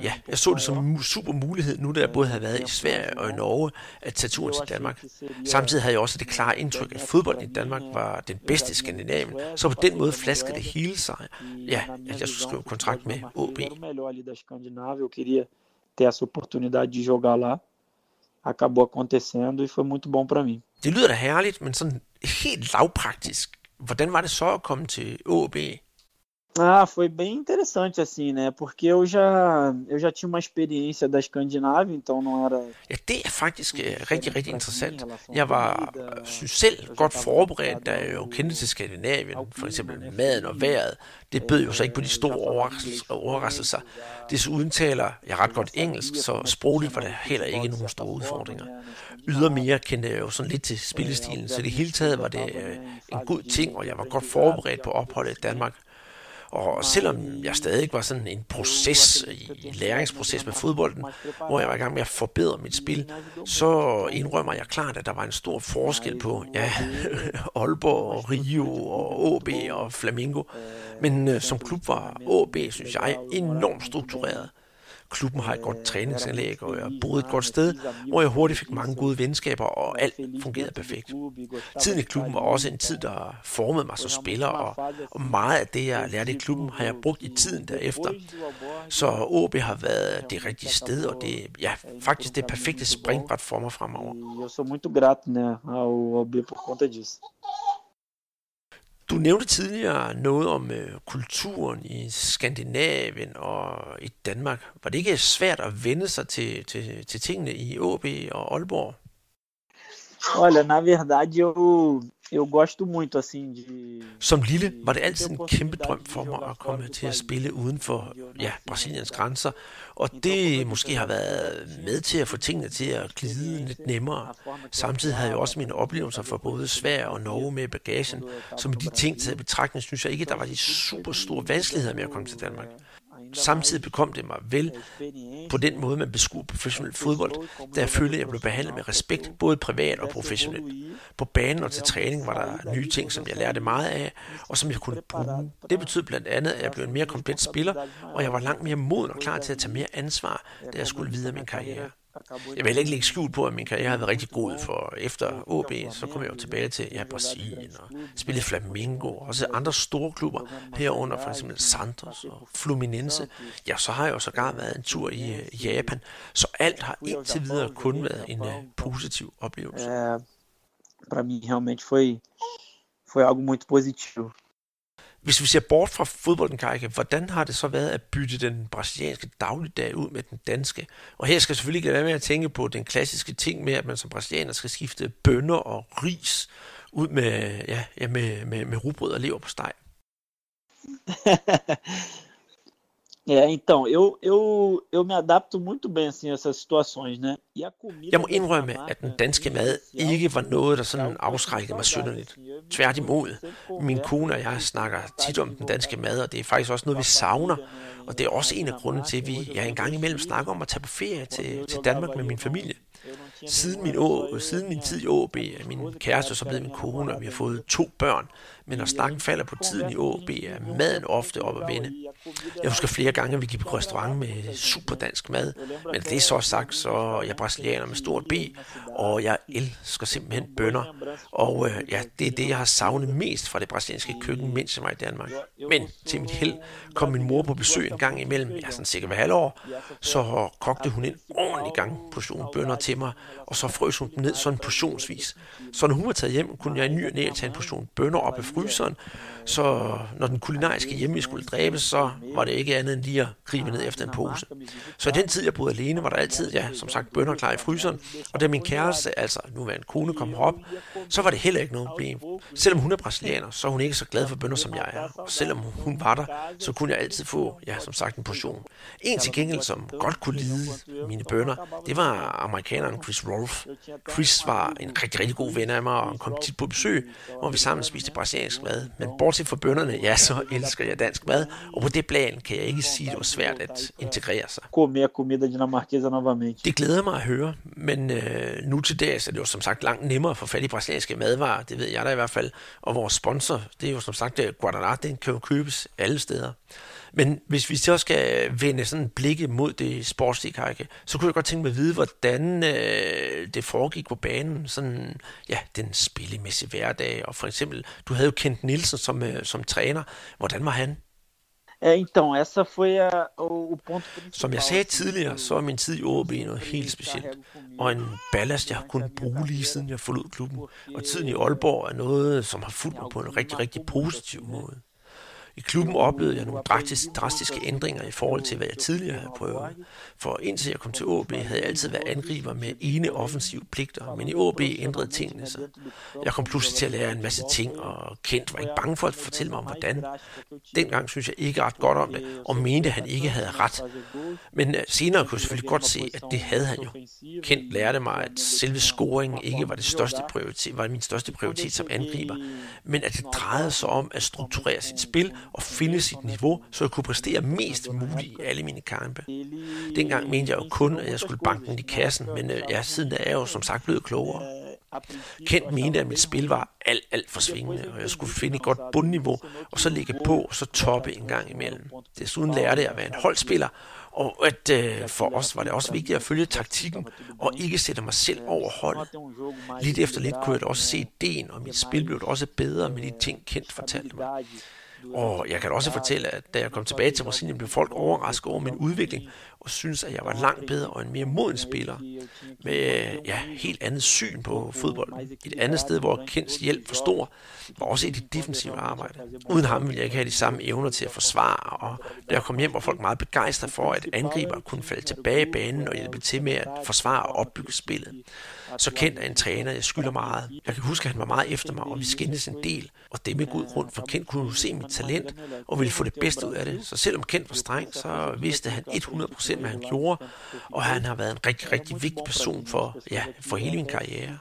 ja, jeg så det som en super mulighed, nu da jeg både havde været i Sverige og i Norge at tage turen til Danmark. Samtidig havde jeg også det klare indtryk, at fodbolden i Danmark var den bedste i Skandinavien, så på den måde flaskede det hele sig. Ja, at jeg skulle skrive kontrakt med OB. ter essa oportunidade de jogar lá. Acabou acontecendo e foi muito bom para mim. Det lyder da herligt, men sådan helt lavpraktisk. Hvordan var det så at komme til OB? Ah, foi bem interessante assim, né? Porque eu já eu já tinha uma experiência da Skandinavien, então não era Ja, det er faktisk uh, rigtig, rigtig interessant. Jeg var synes selv godt forberedt, da jeg jo kendte til Skandinavien, for eksempel maden og vejret. Det bød jo så ikke på de store overraskelser. overraskelser. Desuden taler jeg ret godt engelsk, så sprogligt var der heller ikke nogen store udfordringer. Ydermere kendte jeg jo sådan lidt til spillestilen, så det hele taget var det uh, en god ting, og jeg var godt forberedt på opholdet i Danmark. Og selvom jeg stadig var sådan en proces, en læringsproces med fodbolden, hvor jeg var i gang med at forbedre mit spil, så indrømmer jeg klart, at der var en stor forskel på ja, Aalborg, Rio og AB og Flamingo. Men øh, som klub var AB, synes jeg, enormt struktureret. Klubben har et godt træningsanlæg, og jeg boede et godt sted, hvor jeg hurtigt fik mange gode venskaber, og alt fungerede perfekt. Tiden i klubben var også en tid, der formede mig som spiller, og, og meget af det, jeg lærte i klubben, har jeg brugt i tiden derefter. Så OB har været det rigtige sted, og det ja, faktisk det perfekte springbræt for mig fremover. Jeg sou muito grato né, ao OB por conta disso. Du nævnte tidligere noget om øh, kulturen i Skandinavien og i Danmark. Var det ikke svært at vende sig til, til, til tingene i AB og Aalborg? Olha, na verdade eu eu gosto muito assim de Som lille var det altid en kæmpe drøm for mig at komme til at spille uden for ja, Brasiliens grænser, og det måske har været med til at få tingene til at glide lidt nemmere. Samtidig havde jeg også mine oplevelser for både Sverige og Norge med bagagen, så med de ting til betragtning synes jeg ikke, at der var de super store vanskeligheder med at komme til Danmark. Samtidig bekom det mig vel på den måde, man beskuer professionel fodbold, da jeg følte, at jeg blev behandlet med respekt, både privat og professionelt. På banen og til træning var der nye ting, som jeg lærte meget af, og som jeg kunne bruge. Det betød blandt andet, at jeg blev en mere komplet spiller, og jeg var langt mere moden og klar til at tage mere ansvar, da jeg skulle videre min karriere. Jeg vil ikke lægge skjul på, at min karriere har været rigtig god, for efter OB, så kom jeg jo tilbage til ja, Brasilien og spillede Flamengo, og også andre store klubber, herunder for eksempel Santos og Fluminense. Ja, så har jeg jo sågar været en tur i uh, Japan, så alt har indtil videre kun været en uh, positiv oplevelse. É, para mim realmente foi foi algo muito positivo. Hvis vi ser bort fra fodbolden, Kajke, hvordan har det så været at bytte den brasilianske dagligdag ud med den danske? Og her skal jeg selvfølgelig ikke være med at tænke på den klassiske ting med, at man som brasilianer skal skifte bønner og ris ud med, ja, ja, med, med, med rugbrød og lever på steg. É, então, eu, eu, eu me adapto muito bem assim, a essas situações, né? E Jeg må indrømme, at den danske mad ikke var noget, der sådan afskrækkede mig synderligt. Tværtimod, min kone og jeg snakker tit om den danske mad, og det er faktisk også noget, vi savner. Og det er også en af grundene til, at vi ja, en gang imellem snakker om at tage på ferie til, til Danmark med min familie. Siden min, å, siden min tid i AB min kæreste så blevet min kone, og vi har fået to børn. Men når snakken falder på tiden i AB, er maden ofte op at vende. Jeg husker flere gange, at vi gik på restaurant med super dansk mad. Men det er så sagt, så er jeg brasilianer med stort B, og jeg elsker simpelthen bønder. Og øh, ja, det er det, jeg har savnet mest fra det brasilianske køkken, mens jeg var i Danmark. Men til mit held kom min mor på besøg en gang imellem, jeg er sådan cirka hver halvår, så kogte hun en ordentlig gang portion bønder til mig, og så frøs hun dem ned sådan portionsvis. Så når hun var taget hjem, kunne jeg i ny og næ tage en portion bønder op af fryseren, så når den kulinariske hjemme skulle dræbes, så var det ikke andet end lige at gribe ned efter en pose. Så i den tid, jeg boede alene, var der altid, ja, som sagt, bønder klar i fryseren, og da min kæreste, altså nu var en kone, kom herop, så var det heller ikke noget problem. Selvom hun er brasilianer, så er hun ikke så glad for bønder, som jeg er. Og selvom hun var der, så kunne jeg altid få, ja, som sagt, en portion. En til gengæld, som godt kunne lide mine bønder, det var amerikaneren Chris Rolf. Chris var en rigtig, rigtig god ven af mig, og kom tit på besøg, hvor vi sammen spiste brasiliansk mad. Men bortset fra bønderne, ja, så elsker jeg dansk mad, og på det plan kan jeg ikke sige, at det var svært at integrere sig. Det glæder mig at høre, men øh, nu til dags er det jo som sagt langt nemmere at få fat i brasilianske madvarer, det ved jeg da i hvert fald, og vores sponsor, det er jo som sagt Guadalajara, den kan jo købes alle steder. Men hvis vi så skal vende sådan blikket mod det sportslige, Kajke, så kunne jeg godt tænke mig at vide, hvordan øh, det foregik på banen, sådan, ja, den spillemæssige hverdag, og for eksempel, du havde jo Kent Nielsen som, øh, som træner. Hvordan var han? É, então, essa foi a, o, o ponto principal. Som jeg sagde tidligere, så er min tid i OB noget helt specielt, og en ballast, jeg har kunnet bruge lige siden jeg forlod klubben. Og tiden i Aalborg er noget, som har fulgt mig på en rigtig, rigtig positiv måde. I klubben oplevede jeg nogle drastiske ændringer i forhold til, hvad jeg tidligere havde prøvet. For indtil jeg kom til AB, havde jeg altid været angriber med ene offensive pligter, men i AB ændrede tingene sig. Jeg kom pludselig til at lære en masse ting, og Kent var ikke bange for at fortælle mig om hvordan. Dengang synes jeg ikke ret godt om det, og mente, at han ikke havde ret. Men øh, senere kunne jeg selvfølgelig godt se, at det havde han jo. Kent lærte mig, at selve scoringen ikke var, det største prioritet, var min største prioritet som angriber, men at det drejede sig om at strukturere sit spil og finde sit niveau, så jeg kunne præstere mest muligt i alle mine kampe. Dengang mente jeg jo kun, at jeg skulle banke den i kassen, men øh, ja, siden er jeg jo som sagt blevet klogere. Kent mente, at mit spil var alt, alt for svingende, og jeg skulle finde et godt bundniveau, og så ligge på, og så toppe en gang imellem. Desuden lærte jeg at være en holdspiller, og at øh, for os var det også vigtigt at følge taktikken, og ikke sætte mig selv over holdet. Lidt efter lidt kunne jeg også se ideen, og mit spil blev også bedre med de ting, Kent fortalte mig. Og jeg kan også fortælle, at da jeg kom tilbage til Brasilien, blev folk overrasket over min udvikling, og synes, at jeg var langt bedre og en mere moden spiller, med ja, helt andet syn på fodbold. Et andet sted, hvor Kents hjælp var stor, var også i det defensive arbejde. Uden ham ville jeg ikke have de samme evner til at forsvare, og da jeg kom hjem, var folk meget begejstrede for, at angriber kunne falde tilbage i banen og hjælpe til med at forsvare og opbygge spillet. Så kendt er en træner, jeg skylder meget. Jeg kan huske, at han var meget efter mig, og vi skændes en del. Og det med god grund, for Kent kunne se mit talent og ville få det bedste ud af det. Så selvom Kent var streng, så vidste han 100% hvad han gjorde, og han har været en rigtig, rigtig vigtig person for, ja, for hele min karriere.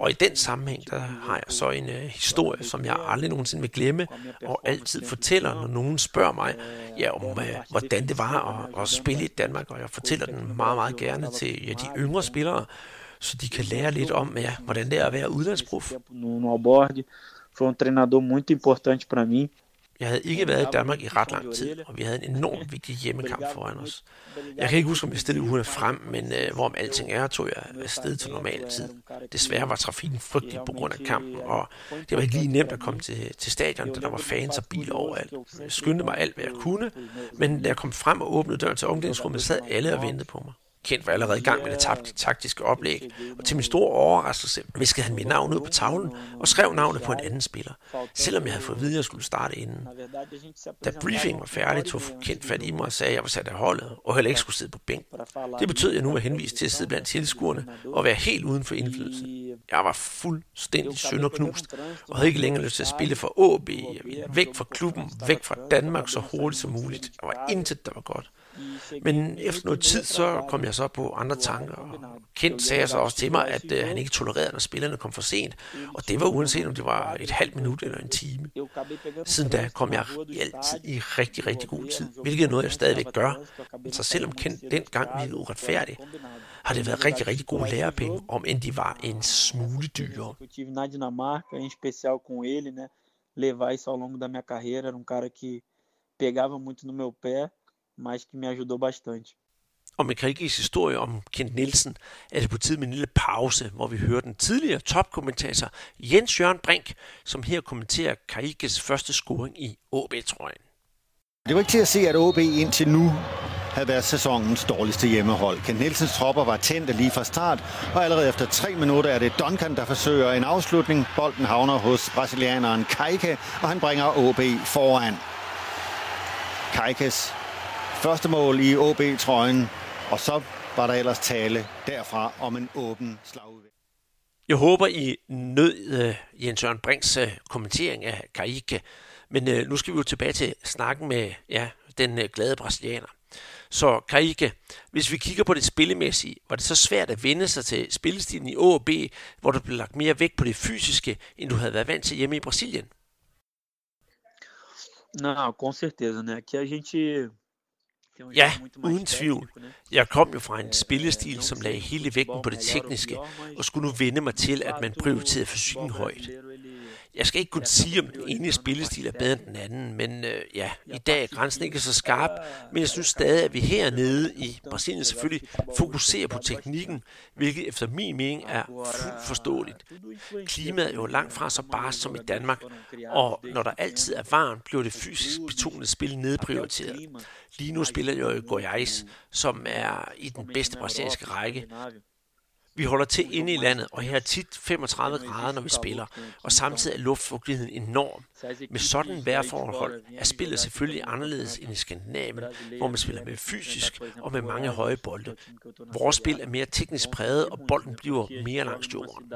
Og i den sammenhæng, der har jeg så en uh, historie, som jeg aldrig nogensinde vil glemme, og altid fortæller, når nogen spørger mig, ja, om uh, hvordan det var at, at spille i Danmark, og jeg fortæller den meget, meget gerne til ja, de yngre spillere, så de kan lære lidt om, ja, hvordan det er at være udlandsprof. No Alborg, foi um treinador muito importante para mim. Jeg havde ikke været i Danmark i ret lang tid, og vi havde en enormt vigtig hjemmekamp foran os. Jeg kan ikke huske, om jeg stillede ugerne frem, men øh, hvorom alting er, tog jeg afsted til normal tid. Desværre var trafikken frygtelig på grund af kampen, og det var ikke lige nemt at komme til, til stadion, da der var fans og biler overalt. Jeg skyndte mig alt, hvad jeg kunne, men da jeg kom frem og åbnede døren til omklædningsrummet, sad alle og ventede på mig. Kent var allerede i gang med det taktiske oplæg, og til min store overraskelse viskede han mit navn ud på tavlen og skrev navnet på en anden spiller, selvom jeg havde fået at vide, at jeg skulle starte inden. Da briefing var færdig, tog Kent fat i mig og sagde, at jeg var sat af holdet og heller ikke skulle sidde på bænken. Det betød, at jeg nu var henvist til at sidde blandt tilskuerne og være helt uden for indflydelse. Jeg var fuldstændig sønderknust og havde ikke længere lyst til at spille for AB. Jeg ville væk fra klubben, væk fra Danmark så hurtigt som muligt. Der var intet, der var godt. Men efter noget tid, så kom jeg så på andre tanker. Kent sagde så også til mig, at øh, han ikke tolererede, når spillerne kom for sent. Og det var uanset, om det var et halvt minut eller en time. Siden da kom jeg altid i rigtig, rigtig god tid, hvilket er noget, jeg stadigvæk gør. Så selvom Kent dengang virkede uretfærdig, har det været rigtig, rigtig gode lærepenge, om end de var en smule dyre. Levar isso ao longo da minha carreira, era um cara que pegava muito no meu pé mas que me ajudou bastante. Og med Krigis historie om Kent Nielsen er det på tid med en lille pause, hvor vi hører den tidligere topkommentator Jens Jørgen Brink, som her kommenterer Krigis første scoring i AB-trøjen. Det var ikke til at se, at AB indtil nu havde været sæsonens dårligste hjemmehold. Kent Nielsens tropper var tændte lige fra start, og allerede efter tre minutter er det Duncan, der forsøger en afslutning. Bolden havner hos brasilianeren Kajke, og han bringer AB foran. Kajkes Første mål i OB-trøjen, og så var der ellers tale derfra om en åben slagudvikling. Jeg håber, I nød uh, Jens Jørgen Brinks uh, kommentering af Karike, men uh, nu skal vi jo tilbage til snakken med ja, den uh, glade brasilianer. Så Karike, hvis vi kigger på det spillemæssige, var det så svært at vende sig til spillestilen i OB, hvor der blev lagt mere vægt på det fysiske, end du havde været vant til hjemme i Brasilien? Não, com certeza, né? Aqui a gente Ja, uden tvivl. Jeg kom jo fra en spillestil, som lagde hele vægten på det tekniske, og skulle nu vende mig til, at man prioriterede fysikken højt. Jeg skal ikke kunne sige, om den ene spillestil er bedre end den anden, men øh, ja, i dag er grænsen ikke så skarp, men jeg synes stadig, at vi hernede i Brasilien selvfølgelig fokuserer på teknikken, hvilket efter min mening er fuldt forståeligt. Klimaet er jo langt fra så bare som i Danmark, og når der altid er varmt, bliver det fysisk betonede spil nedprioriteret. Lige nu spiller jeg jo Goiás, som er i den bedste brasilianske række, vi holder til inde i landet, og her er tit 35 grader, når vi spiller, og samtidig er luftfugtigheden enorm. Med sådan vejrforhold er spillet selvfølgelig anderledes end i Skandinavien, hvor man spiller med fysisk og med mange høje bolde. Vores spil er mere teknisk præget, og bolden bliver mere langs jorden.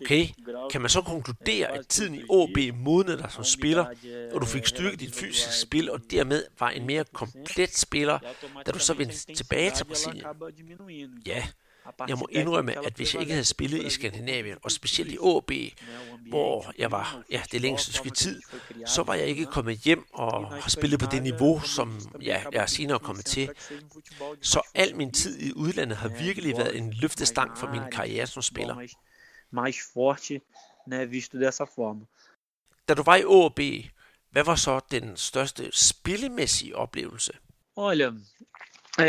Okay, kan man så konkludere, at tiden i OB modnede dig som spiller, og du fik styrket dit fysiske spil, og dermed var en mere komplet spiller, da du så vendte tilbage til Brasilien? Ja, jeg må indrømme, at hvis jeg ikke havde spillet i Skandinavien, og specielt i AB, hvor jeg var ja, det længste stykke tid, så var jeg ikke kommet hjem og har spillet på det niveau, som ja, jeg er senere kommet til. Så al min tid i udlandet har virkelig været en løftestang for min karriere som spiller. Mais forte, né, visto dessa forma. Da du var i AB, hvad var så den største spillemæssige oplevelse? Olha, Øh,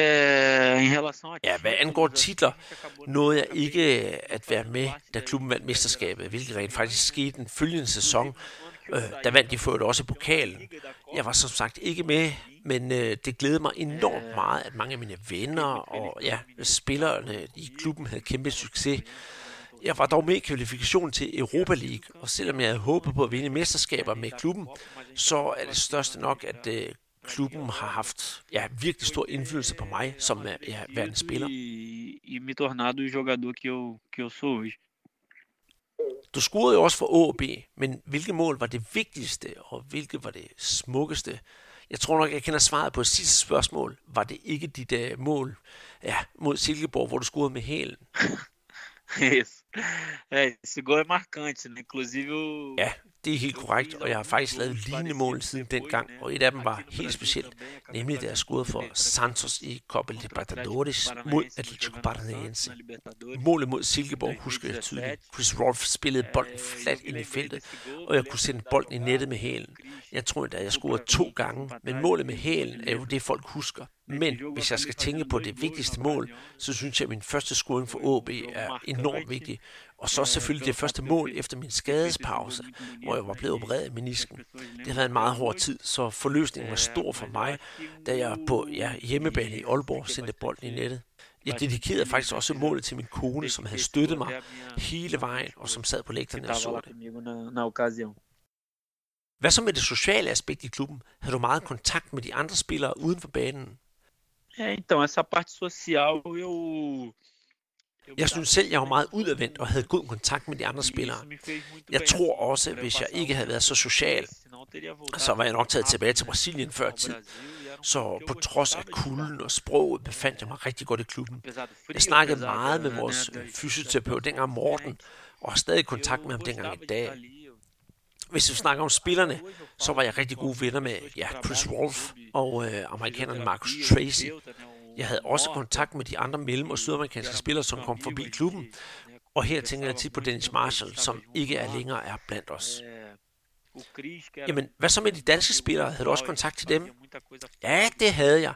ja, hvad angår titler, nåede jeg ikke at være med, da klubben vandt mesterskabet, hvilket rent faktisk skete den følgende sæson. Øh, der vandt de for også pokalen. Jeg var som sagt ikke med, men øh, det glædede mig enormt meget, at mange af mine venner og ja, spillerne i klubben havde kæmpe succes. Jeg var dog med i kvalifikationen til Europa League, og selvom jeg havde håbet på at vinde mesterskaber med klubben, så er det største nok, at øh, klubben har haft ja, virkelig stor indflydelse på mig som ja, værende spiller. E me tornado o jogador que eu, que eu sou hoje. Du scorede jo også for AB, men hvilke mål var det vigtigste, og hvilke var det smukkeste? Jeg tror nok, jeg kender svaret på sidste spørgsmål. Var det ikke dit uh, mål ja, mod Silkeborg, hvor du scorede med hælen? Isso. É, esse gol é marcante, né? Inclusive o... Ja, det er helt korrekt, og jeg har faktisk lavet lignende mål siden dengang, og et af dem var helt specielt, nemlig da jeg scorede for Santos i Copa Libertadores mod Atletico Paranaense. Målet mod Silkeborg husker jeg tydeligt. Chris Rolf spillede bolden flat ind i feltet, og jeg kunne sende bolden i nettet med hælen. Jeg tror at jeg scorede to gange, men målet med hælen er jo det, folk husker. Men hvis jeg skal tænke på det vigtigste mål, så synes jeg, at min første scoring for AB er enormt vigtig. Og så selvfølgelig det første mål efter min skadespause, hvor jeg var blevet opereret i menisken. Det har været en meget hård tid, så forløsningen var stor for mig, da jeg på ja, hjemmebane i Aalborg sendte bolden i nettet. Jeg dedikerede faktisk også målet til min kone, som havde støttet mig hele vejen, og som sad på lægterne og så det. Hvad så med det sociale aspekt i klubben? Havde du meget kontakt med de andre spillere uden for banen? É, então, essa parte social eu. Jeg synes selv, jeg var meget udadvendt og havde god kontakt med de andre spillere. Jeg tror også, hvis jeg ikke havde været så social, så var jeg nok taget tilbage til Brasilien før tid. Så på trods af kulden og sproget befandt jeg mig rigtig godt i klubben. Jeg snakkede meget med vores fysioterapeut dengang Morten, og har stadig kontakt med ham dengang i dag. Hvis vi snakker om spillerne, så var jeg rigtig gode venner med ja, Chris Wolf og øh, amerikaneren Marcus Tracy. Jeg havde også kontakt med de andre mellem- og sydamerikanske spillere, som kom forbi klubben. Og her tænker jeg tit på Dennis Marshall, som ikke er længere er blandt os. Jamen, hvad så med de danske spillere? Havde du også kontakt til dem? Ja, det havde jeg.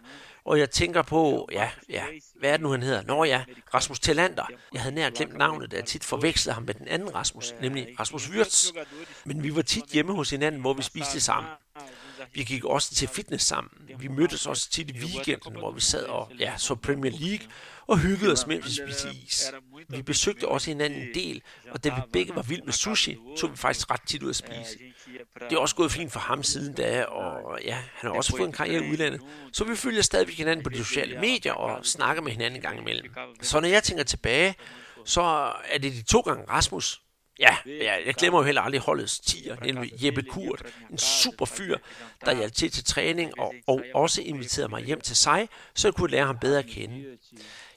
Og jeg tænker på, ja, ja, hvad er det nu, han hedder? Nå ja, Rasmus Tillander. Jeg havde nær glemt navnet, da jeg tit forvekslede ham med den anden Rasmus, nemlig Rasmus Wirtz. Men vi var tit hjemme hos hinanden, hvor vi spiste sammen. Vi gik også til fitness sammen. Vi mødtes også tit i weekenden, hvor vi sad og ja, så Premier League og hyggede os, mens vi spiste is. Vi besøgte også hinanden en del, og da vi begge var vild med sushi, tog vi faktisk ret tit ud at spise. Det er også gået fint for ham siden da, og ja, han har også fået en karriere i udlandet. Så vi følger stadig hinanden på de sociale medier og snakker med hinanden en gang imellem. Så når jeg tænker tilbage, så er det de to gange Rasmus, Ja, ja, jeg glemmer jo heller aldrig holdets tiger, nemlig Jeppe Kurt, en super fyr, der hjalp til til træning og, og også inviterede mig hjem til sig, så jeg kunne lære ham bedre at kende.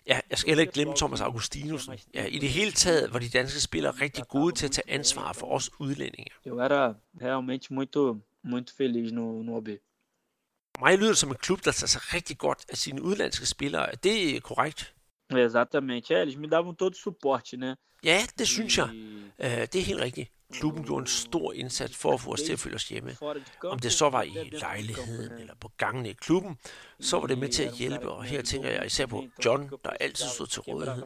Ja, jeg skal heller ikke glemme Thomas Augustinusen. Ja, I det hele taget var de danske spillere rigtig gode til at tage ansvar for os udlændinge. Eu era realmente muito, muito feliz no, no OB. Mig lyder som en klub, der tager sig rigtig godt af sine udlandske spillere. Er det korrekt? Exatamente. É, eles me davam todo suporte, né? Ja, det synes jeg. Uh, det er helt rigtigt. Klubben gjorde en stor indsats for at få os til at føle os hjemme. Om det så var i lejligheden eller på gangen i klubben, så var det med til at hjælpe, og her tænker jeg især på John, der altid stod til rådighed.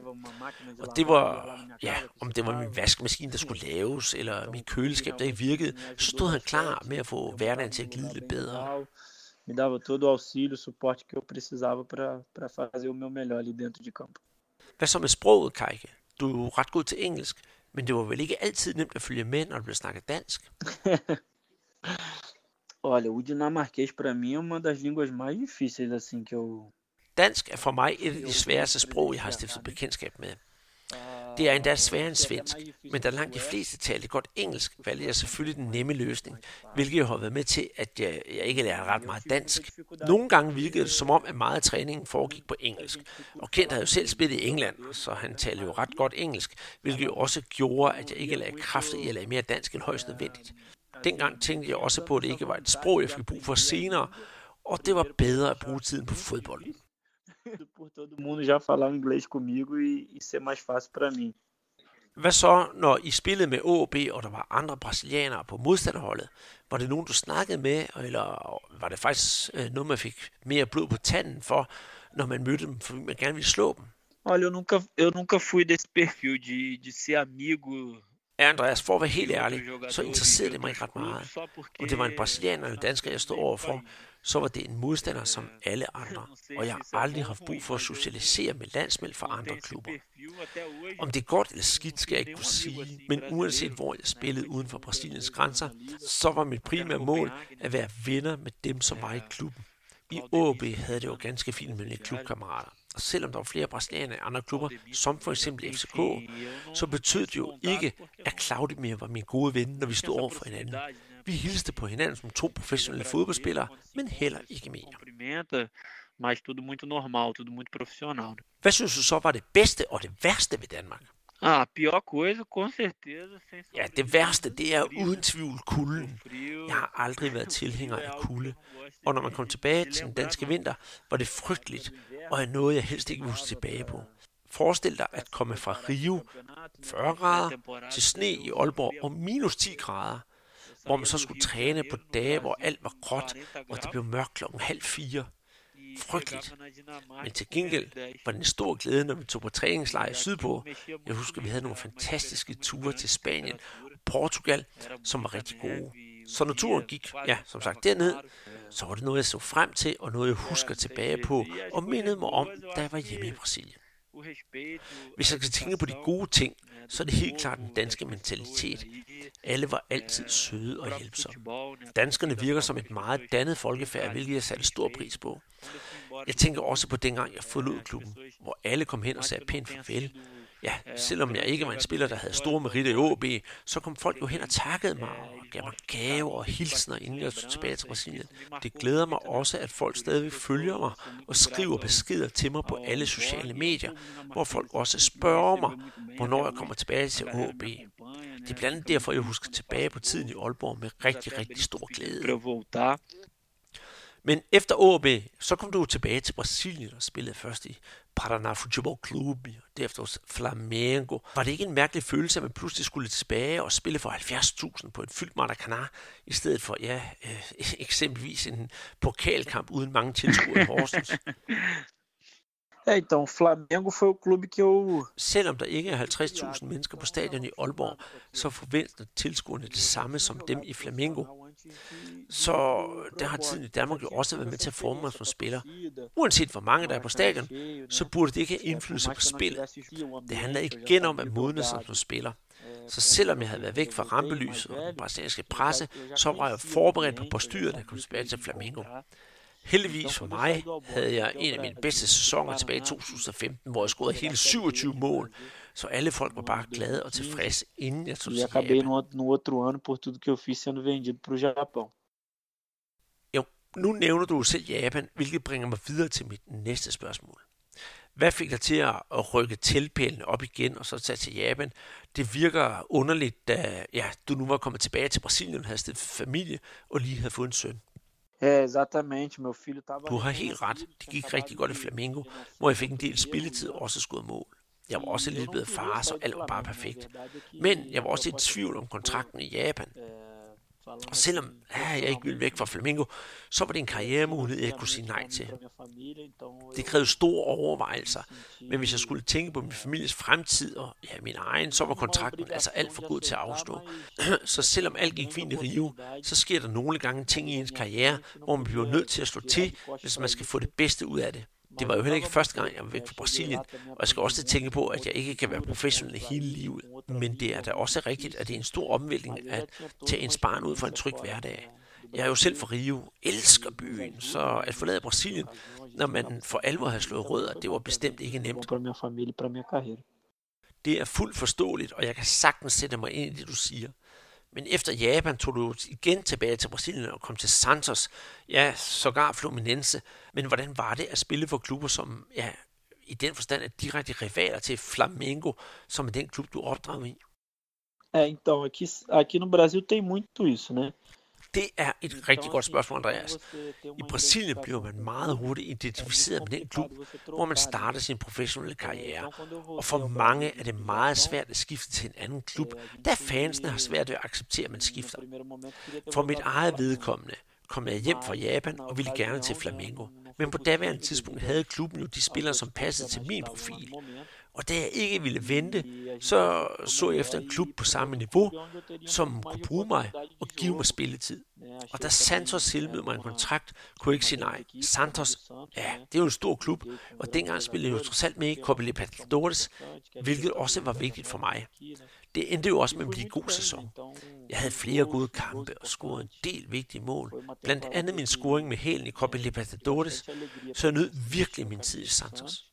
Og det var, ja, om det var min vaskemaskine, der skulle laves, eller mit køleskab, der ikke virkede, så stod han klar med at få hverdagen til at glide lidt bedre. Me dava todo o auxílio, suporte que eu precisava para fazer o meu melhor ali dentro de campo. Hvad så med sproget, Kajke? Du er ret god til engelsk, men det var vel ikke altid nemt at følge med, når du blev snakket dansk? Olha, o dinamarquês para mim é uma das línguas mais difíceis assim que eu Dansk er for mig et af de sværeste sprog, jeg har stiftet bekendtskab med. Det er endda sværere end svensk, men da langt de fleste talte godt engelsk, valgte jeg selvfølgelig den nemme løsning, hvilket jo har været med til, at jeg, jeg ikke lærte ret meget dansk. Nogle gange virkede det som om, at meget af træningen foregik på engelsk, og Kent havde jo selv spillet i England, så han talte jo ret godt engelsk, hvilket jo også gjorde, at jeg ikke lagde kraft i at lære mere dansk end højst nødvendigt. Dengang tænkte jeg også på, at det ikke var et sprog, jeg fik brug for senere, og det var bedre at bruge tiden på fodbold por todo mundo já falar inglês comigo e, e ser mais fácil para mim. Hvad så, når I spillede med OB, og der var andre brasilianere på modstanderholdet? Var det nogen, du snakkede med, eller var det faktisk øh, noget, man fik mere blod på tanden for, når man mødte dem, fordi man gerne ville slå dem? Olha, eu nunca, eu nunca fui desse perfil de, de ser amigo Ja, Andreas, for at være helt ærlig, så interesserede det mig ikke ret meget. Om det var en brasilianer eller dansker, jeg stod overfor, så var det en modstander som alle andre, og jeg har aldrig haft brug for at socialisere med landsmænd fra andre klubber. Om det er godt eller skidt, skal jeg ikke kunne sige, men uanset hvor jeg spillede uden for Brasiliens grænser, så var mit primære mål at være venner med dem, som var i klubben. I AB havde det jo ganske fint med mine klubkammerater. Og selvom der var flere brasilianere i andre klubber, som for eksempel FCK, så betød det jo ikke, at Claudemir var min gode ven, når vi stod over for hinanden. Vi hilste på hinanden som to professionelle fodboldspillere, men heller ikke mere. mas tudo muito normal, tudo muito profissional. Hvad synes du så var det bedste og det værste ved Danmark? Ah, pior coisa, com certeza. Ja, det værste, det er uden tvivl kulden. Jeg har aldrig været tilhænger af kulde. Og når man kom tilbage til den danske vinter, var det frygteligt, og er noget, jeg helst ikke vil huske tilbage på. Forestil dig at komme fra Rio, 40 grader, til sne i Aalborg og minus 10 grader, hvor man så skulle træne på dage, hvor alt var gråt, og det blev mørkt klokken halv fire. Frygteligt. Men til gengæld var det en stor glæde, når vi tog på træningslejr sydpå. Jeg husker, vi havde nogle fantastiske ture til Spanien og Portugal, som var rigtig gode. Så når turen gik, ja, som sagt, derned, så var det noget, jeg så frem til, og noget, jeg husker tilbage på, og mindede mig om, da jeg var hjemme i Brasilien. Hvis jeg skal tænke på de gode ting, så er det helt klart den danske mentalitet. Alle var altid søde og hjælpsomme. Danskerne virker som et meget dannet folkefærd, hvilket jeg satte stor pris på. Jeg tænker også på dengang, jeg forlod klubben, hvor alle kom hen og sagde pænt farvel, Ja, selvom jeg ikke var en spiller, der havde store meritter i OB, så kom folk jo hen og takkede mig og gav mig gaver og hilsner, inden jeg tog tilbage til Brasilien. Det glæder mig også, at folk stadig følger mig og skriver beskeder til mig på alle sociale medier, hvor folk også spørger mig, hvornår jeg kommer tilbage til OB. Det er blandt andet derfor, jeg husker tilbage på tiden i Aalborg med rigtig, rigtig stor glæde. Men efter OB, så kom du tilbage til Brasilien og spillede først i Paraná Futebol Clube, og derefter hos Flamengo. Var det ikke en mærkelig følelse, at man pludselig skulle tilbage og spille for 70.000 på en fyldt Maracanã, i stedet for, ja, øh, eksempelvis en pokalkamp uden mange tilskuere i Horsens? É, então, Flamengo foi o clube que eu... Selvom der ikke er 50.000 mennesker på stadion i Aalborg, så forventer tilskuerne det samme som dem i Flamengo. Så øh, der har tiden i Danmark jo også været med til at forme mig som spiller. Uanset hvor mange der er på stadion, så burde det ikke have indflydelse på spillet. Det handler ikke igen om at modne sig som spiller. Så selvom jeg havde været væk fra rampelys og den brasilianske presse, så var jeg forberedt på postyret, der kom tilbage til Flamengo. Heldigvis for mig havde jeg en af mine bedste sæsoner tilbage i 2015, hvor jeg scorede hele 27 mål. Så alle folk var bare glade og tilfredse, inden jeg tog til acabei no, no outro ano por tudo que eu fiz sendo vendido para o Japão. Jo, nu nævner du selv Japan, hvilket bringer mig videre til mit næste spørgsmål. Hvad fik dig til at rykke tilpælene op igen og så tage til Japan? Det virker underligt, da ja, du nu var kommet tilbage til Brasilien, havde stiftet familie og lige havde fået en søn. É, exatamente. Meu filho tava... Du har helt ret. Det gik rigtig godt i Flamengo, hvor jeg fik en del spilletid og også skåret mål. Jeg var også lidt blevet far, så alt var bare perfekt. Men jeg var også i tvivl om kontrakten i Japan. Og selvom ja, jeg ikke ville væk fra Flamingo, så var det en karrieremulighed, jeg kunne sige nej til. Det krævede store overvejelser, men hvis jeg skulle tænke på min families fremtid og ja, min egen, så var kontrakten altså alt for god til at afstå. Så selvom alt gik fint i Rio, så sker der nogle gange ting i ens karriere, hvor man bliver nødt til at slå til, hvis man skal få det bedste ud af det. Det var jo heller ikke første gang, jeg var væk fra Brasilien, og jeg skal også tænke på, at jeg ikke kan være professionel hele livet. Men det er da også rigtigt, at det er en stor omvæltning at tage en barn ud for en tryg hverdag. Jeg er jo selv fra Rio, elsker byen, så at forlade Brasilien, når man for alvor har slået rødder, det var bestemt ikke nemt. Det er fuldt forståeligt, og jeg kan sagtens sætte mig ind i det, du siger. Men efter Japan tog du igen tilbage til Brasilien og kom til Santos, ja, sågar Fluminense. Men hvordan var det at spille for klubber, som ja, i den forstand er direkte rivaler til Flamengo, som er den klub, du opdragede i? É, então, aqui, aqui no Brasil tem muito isso, né? Det er et rigtig godt spørgsmål, Andreas. I Brasilien bliver man meget hurtigt identificeret med den klub, hvor man starter sin professionelle karriere. Og for mange er det meget svært at skifte til en anden klub, da fansene har svært ved at acceptere, at man skifter. For mit eget vedkommende kom jeg hjem fra Japan og ville gerne til Flamengo. Men på daværende tidspunkt havde klubben jo de spillere, som passede til min profil. Og da jeg ikke ville vente, så så jeg efter en klub på samme niveau, som kunne bruge mig og give mig spilletid. Og da Santos tilbød mig en kontrakt, kunne jeg ikke sige nej. Santos, ja, det er jo en stor klub, og dengang spillede jeg jo trods alt med i Copa Libertadores, hvilket også var vigtigt for mig. Det endte jo også med at blive en god sæson. Jeg havde flere gode kampe og scorede en del vigtige mål. Blandt andet min scoring med hælen i Copa Libertadores, så jeg nød virkelig min tid i Santos.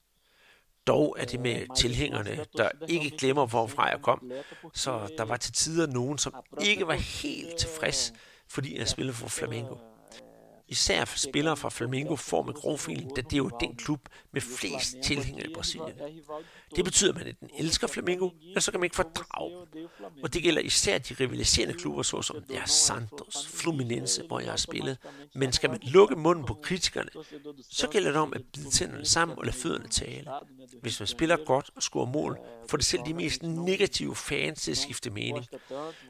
Dog er det med tilhængerne, der ikke glemmer, hvorfra jeg kom, så der var til tider nogen, som ikke var helt tilfreds, fordi jeg spillede for Flamengo. Især for spillere fra Flamengo får med grovfilen, da det er jo den klub med flest tilhængere i Brasilien. Det betyder, at man enten elsker Flamengo, eller så kan man ikke fordrage Og det gælder især de rivaliserende klubber, såsom ja, Santos, Fluminense, hvor jeg har spillet. Men skal man lukke munden på kritikerne, så gælder det om at bide tænderne sammen og lade fødderne tale. Hvis man spiller godt og scorer mål, får det selv de mest negative fans til at skifte mening.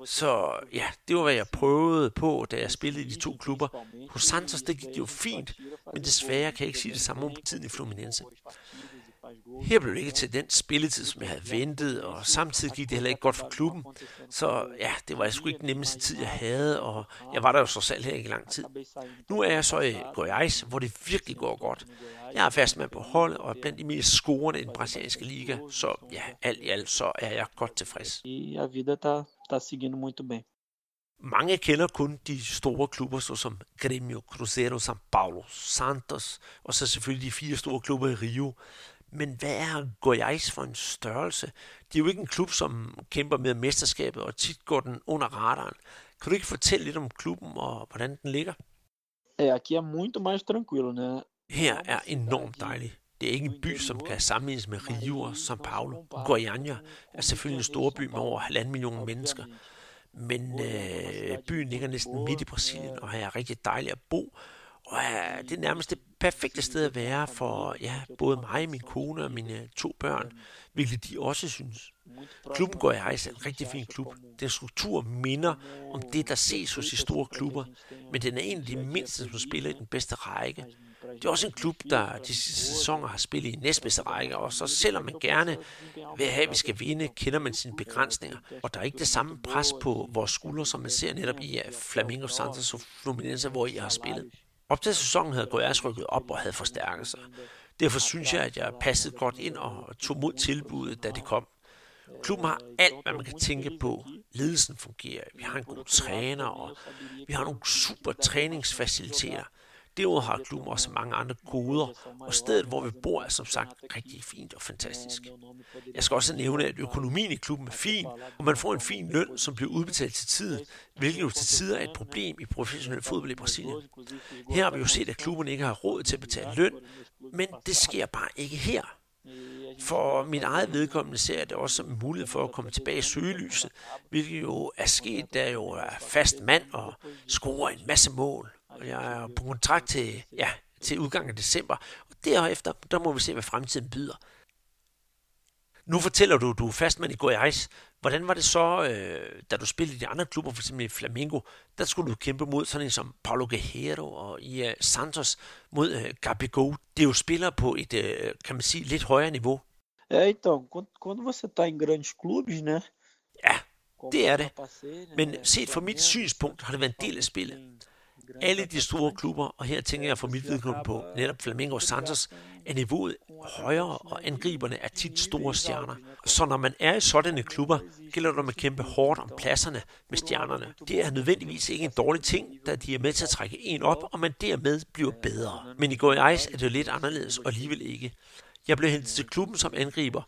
Så ja, det var, hvad jeg prøvede på, da jeg spillede i de to klubber. Hos Santos, det gik jo fint, men desværre kan jeg ikke sige det samme om tiden i Fluminense. Her blev det ikke til den spilletid, som jeg havde ventet, og samtidig gik det heller ikke godt for klubben. Så ja, det var sgu ikke den nemmeste tid, jeg havde, og jeg var der jo så selv her ikke lang tid. Nu er jeg så i Goiás, hvor det virkelig går godt. Jeg er fast med på holdet og er blandt de mest scorende i den brasilianske liga, så ja, alt i alt så er jeg godt tilfreds. E a vida tá, tá seguindo muito bem. Mange kender kun de store klubber, såsom Grêmio, Cruzeiro, São Paulo, Santos, og så selvfølgelig de fire store klubber i Rio. Men hvad er Goiás for en størrelse? Det er jo ikke en klub, som kæmper med mesterskabet, og tit går den under radaren. Kan du ikke fortælle lidt om klubben og hvordan den ligger? É, aqui é muito mais tranquilo, né? Her er enormt dejligt. Det er ikke en by, som kan sammenlignes med Rio og São Paulo. Goiânia er selvfølgelig en stor by med over halvanden million mennesker. Men øh, byen ligger næsten midt i Brasilien, og her er rigtig dejligt at bo. Og øh, det er nærmest det perfekte sted at være for ja, både mig, min kone og mine to børn, hvilket de også synes. Klubben går i er en rigtig fin klub. Den struktur minder om det, der ses hos de store klubber, men den er en af de mindste, som spiller i den bedste række. Det er også en klub, der de sidste sæsoner har spillet i næstbedste række, og så selvom man gerne vil have, at vi skal vinde, kender man sine begrænsninger. Og der er ikke det samme pres på vores skuldre, som man ser netop i Flamingo Santos og Fluminense, hvor I har spillet. Op til sæsonen havde Goyas rykket op og havde forstærket sig. Derfor synes jeg, at jeg passede godt ind og tog mod tilbuddet, da det kom. Klubben har alt, hvad man kan tænke på. Ledelsen fungerer. Vi har en god træner, og vi har nogle super træningsfaciliteter. Derudover har klubben også mange andre goder, og stedet, hvor vi bor, er som sagt rigtig fint og fantastisk. Jeg skal også nævne, at økonomien i klubben er fin, og man får en fin løn, som bliver udbetalt til tiden, hvilket jo til tider er et problem i professionel fodbold i Brasilien. Her har vi jo set, at klubben ikke har råd til at betale løn, men det sker bare ikke her. For mit eget vedkommende ser jeg det også som en mulighed for at komme tilbage i søgelyset, hvilket jo er sket, da jeg jo er fast mand og scorer en masse mål jeg er på kontrakt til, ja, til udgangen af december. Og derefter, der må vi se, hvad fremtiden byder. Nu fortæller du, du er fastmand i Goiás. Hvordan var det så, øh, da du spillede i de andre klubber, f.eks. i Flamengo, der skulle du kæmpe mod sådan en som Paulo Guerrero og i uh, Santos mod uh, Gabigol. Det er jo spillere på et, uh, kan man sige, lidt højere niveau. É, então, quando, quando você está em grandes clubes, né? Ja, det er det. Men set fra mit synspunkt har det været en del af spillet. Alle de store klubber, og her tænker jeg for mit vedkommende på netop Flamengo og Santos, er niveauet højere, og angriberne er tit store stjerner. Så når man er i sådanne klubber, gælder det om at kæmpe hårdt om pladserne med stjernerne. Det er nødvendigvis ikke en dårlig ting, da de er med til at trække en op, og man dermed bliver bedre. Men i går i Ice er det lidt anderledes, og alligevel ikke. Jeg blev hentet til klubben som angriber,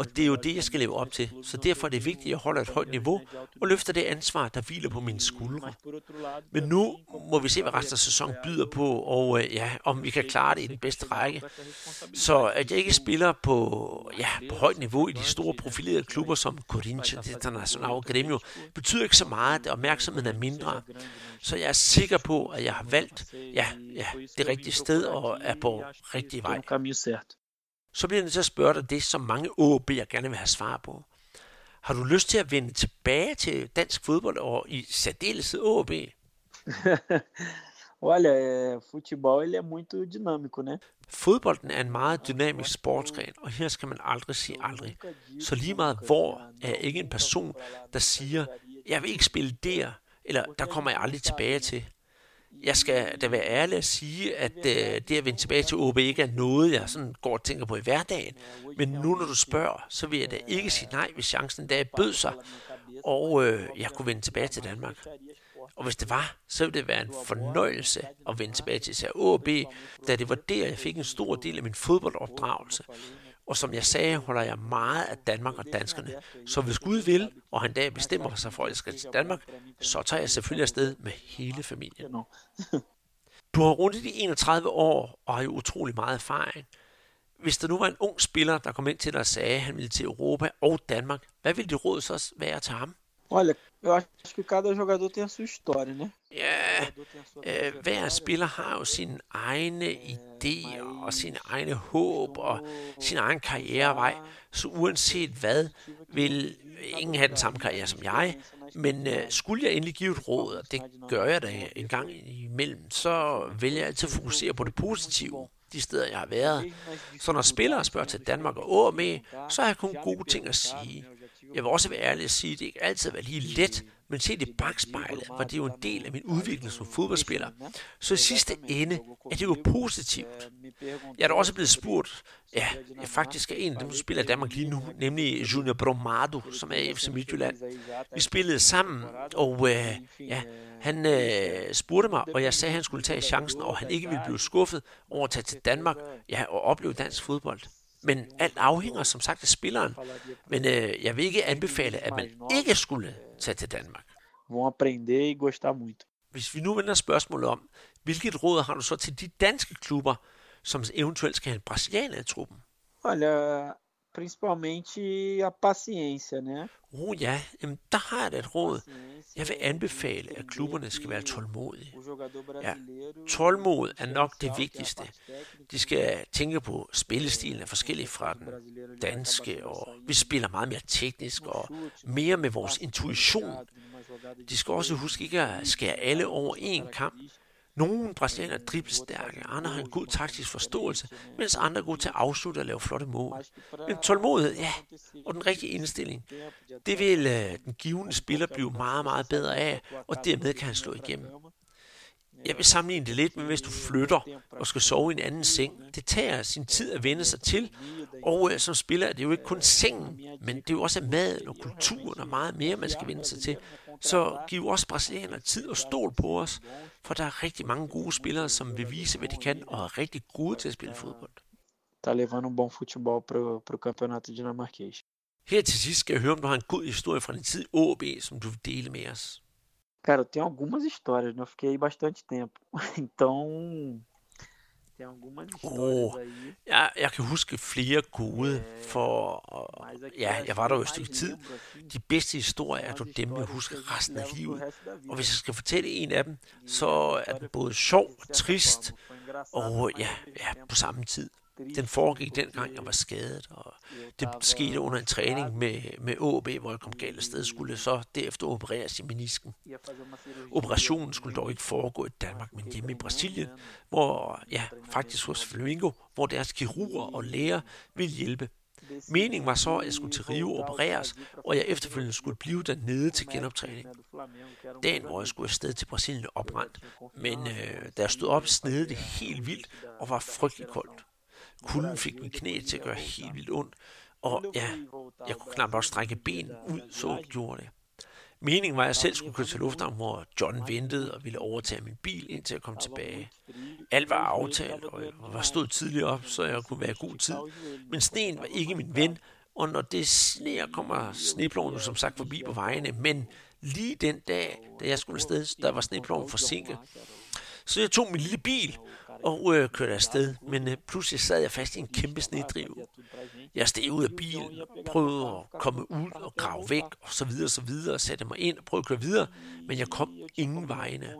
og det er jo det, jeg skal leve op til. Så derfor er det vigtigt, at jeg holder et højt niveau og løfter det ansvar, der hviler på mine skuldre. Men nu må vi se, hvad resten af sæsonen byder på, og øh, ja, om vi kan klare det i den bedste række. Så at jeg ikke spiller på, ja, på højt niveau i de store profilerede klubber som Corinthians, Internacional og Gremio, betyder ikke så meget, at opmærksomheden er mindre. Så jeg er sikker på, at jeg har valgt ja, ja, det rigtige sted og er på rigtig vej så bliver jeg nødt til at spørge dig det, som mange OB'er gerne vil have svar på. Har du lyst til at vende tilbage til dansk fodbold og i særdeleshed OB? Olha, futebol ele é muito dinâmico, né? Fodbolden er en meget dynamisk sportsgren, og her skal man aldrig sige aldrig. Så lige meget hvor er ikke en person, der siger, jeg vil ikke spille der, eller der kommer jeg aldrig tilbage til jeg skal da være ærlig at sige, at øh, det at vende tilbage til OB ikke er noget, jeg sådan går og tænker på i hverdagen. Men nu når du spørger, så vil jeg da ikke sige nej, hvis chancen der bød sig, og øh, jeg kunne vende tilbage til Danmark. Og hvis det var, så ville det være en fornøjelse at vende tilbage til især OB, da det var der, jeg fik en stor del af min fodboldopdragelse. Og som jeg sagde, holder jeg meget af Danmark og danskerne. Så hvis Gud vil, og han dag bestemmer sig for, at jeg skal til Danmark, så tager jeg selvfølgelig afsted med hele familien. Du har rundt i de 31 år og har jo utrolig meget erfaring. Hvis der nu var en ung spiller, der kom ind til dig og sagde, at han ville til Europa og Danmark, hvad ville det råd så være til ham? Eu acho que cada jogador tem a sua história, né? Ja, øh, hver spiller har jo sine egne idéer og sine egne håb og sin egen karrierevej. Så uanset hvad, vil ingen have den samme karriere som jeg. Men øh, skulle jeg endelig give et råd, og det gør jeg da en gang imellem, så vil jeg altid fokusere på det positive de steder, jeg har været. Så når spillere spørger til Danmark og med, så har jeg kun gode ting at sige. Jeg vil også være ærlig at sige, at det ikke altid har været lige let, men set i bagspejlet for det jo en del af min udvikling som fodboldspiller. Så i sidste ende er det jo positivt. Jeg er da også blevet spurgt, ja, jeg faktisk er en af dem, der spiller i Danmark lige nu, nemlig Junior Bromado, som er i FC Midtjylland. Vi spillede sammen, og øh, ja, han øh, spurgte mig, og jeg sagde, at han skulle tage chancen, og han ikke ville blive skuffet over at tage til Danmark ja, og opleve dansk fodbold. Men alt afhænger som sagt af spilleren. Men øh, jeg vil ikke anbefale, at man ikke skulle tage til Danmark. Vão aprender e gostar muito. Hvis vi nu vender spørgsmålet om, hvilket råd har du så til de danske klubber, som eventuelt skal have en brasilianer i truppen? Olha, principalmente a paciência, né? Oh ja, jamen, der har jeg da et råd. Jeg vil anbefale, at klubberne skal være tålmodige. Ja, tålmod er nok det vigtigste. De skal tænke på, spillestilen er forskellig fra den danske, og vi spiller meget mere teknisk og mere med vores intuition. De skal også huske ikke at skære alle over en kamp, nogle brasilianer er driblestærke, andre har en god taktisk forståelse, mens andre er gode til at afslutte og lave flotte mål. Men tålmodighed, ja, og den rigtige indstilling, det vil uh, den givende spiller blive meget, meget bedre af, og dermed kan han slå igennem. Jeg vil sammenligne det lidt med, hvis du flytter og skal sove i en anden seng. Det tager sin tid at vende sig til, og uh, som spiller er det jo ikke kun sengen, men det er jo også maden og kulturen og meget mere, man skal vende sig til. Så giv også brasilianerne tid og stol på os, for der er rigtig mange gode spillere, som vil vise, hvad de kan, og er rigtig gode til at spille fodbold. Tá levando um bom futebol pro, pro campeonato dinamarquês. Her til sidst skal jeg høre, om du har en god historie fra din tid i OB, som du vil dele med os. Cara, eu tenho algumas histórias, né? Eu fiquei bastante tempo. Então, tem algumas histórias Oh, aí. jeg, jeg kan huske flere gode, for ja, jeg var der jo et stykke tid. De bedste historier er du dem, jeg husker resten af livet. Og hvis jeg skal fortælle en af dem, E så er den både sjov trist, og ja, ja, på samme tid. Den foregik dengang, jeg var skadet, og det skete under en træning med, med AB, hvor jeg kom galt afsted, skulle så derefter opereres i menisken. Operationen skulle dog ikke foregå i Danmark, men hjemme i Brasilien, hvor, ja, faktisk hos Flamingo, hvor deres kirurger og læger ville hjælpe. Meningen var så, at jeg skulle til Rio opereres, og jeg efterfølgende skulle blive dernede til genoptræning. Dagen, hvor jeg skulle afsted til Brasilien, opbrændt, men øh, da jeg stod op, snede det helt vildt og var frygtelig koldt. Kulden fik min knæ til at gøre helt vildt ondt, og ja, jeg kunne knap nok strække ben ud, så gjorde det. Meningen var, at jeg selv skulle køre til lufthavnen, hvor John ventede og ville overtage min bil, indtil jeg kom tilbage. Alt var aftalt, og jeg var stået tidligt op, så jeg kunne være god tid. Men sneen var ikke min ven, og når det sneer, kommer sneploven som sagt forbi på vejene. Men lige den dag, da jeg skulle afsted, der var sneploven forsinket. Så jeg tog min lille bil og øh, kørte afsted, men øh, pludselig sad jeg fast i en kæmpe snedrive. Jeg steg ud af bilen, prøvede at komme ud og grave væk, og så videre, og så videre, og satte mig ind og prøvede at køre videre, men jeg kom ingen vegne.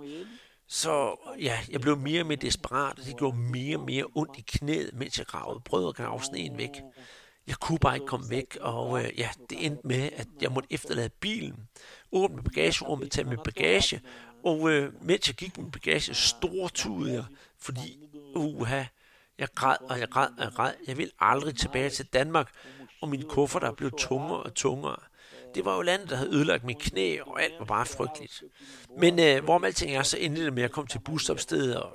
Så ja, jeg blev mere og mere desperat, og det gjorde mere og mere ondt i knæet, mens jeg gravede. Prøvede at grave sneen væk. Jeg kunne bare ikke komme væk, og øh, ja, det endte med, at jeg måtte efterlade bilen, åbne bagagerummet, tage min bagage, og øh, mens jeg gik med bagage, stortudede jeg, fordi, uha, jeg græd, og jeg græd, og jeg græd. Jeg vil aldrig tilbage til Danmark, og mine kufferter blev tungere og tungere. Det var jo landet, der havde ødelagt mit knæ, og alt var bare frygteligt. Men øh, hvorom alting er, så endte det med at komme til busstopstedet og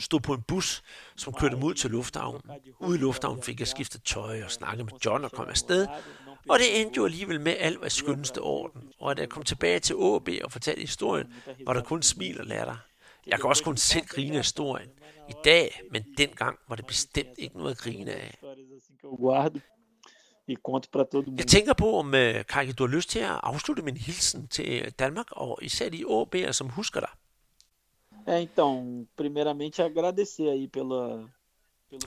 stod på en bus, som kørte mod til lufthavnen. Ude i lufthavnen fik jeg skiftet tøj og snakket med John og kom afsted. Og det endte jo alligevel med alt var skønneste orden. Og da jeg kom tilbage til AB og fortalte historien, var der kun smil og latter. Jeg kan også kun selv grine af historien i dag, men dengang var det bestemt ikke noget at grine af. Jeg tænker på, om uh, Kajke, du har lyst til at afslutte min hilsen til Danmark, og især de AB'er, som husker dig. É, então, primeiramente agradecer aí pela,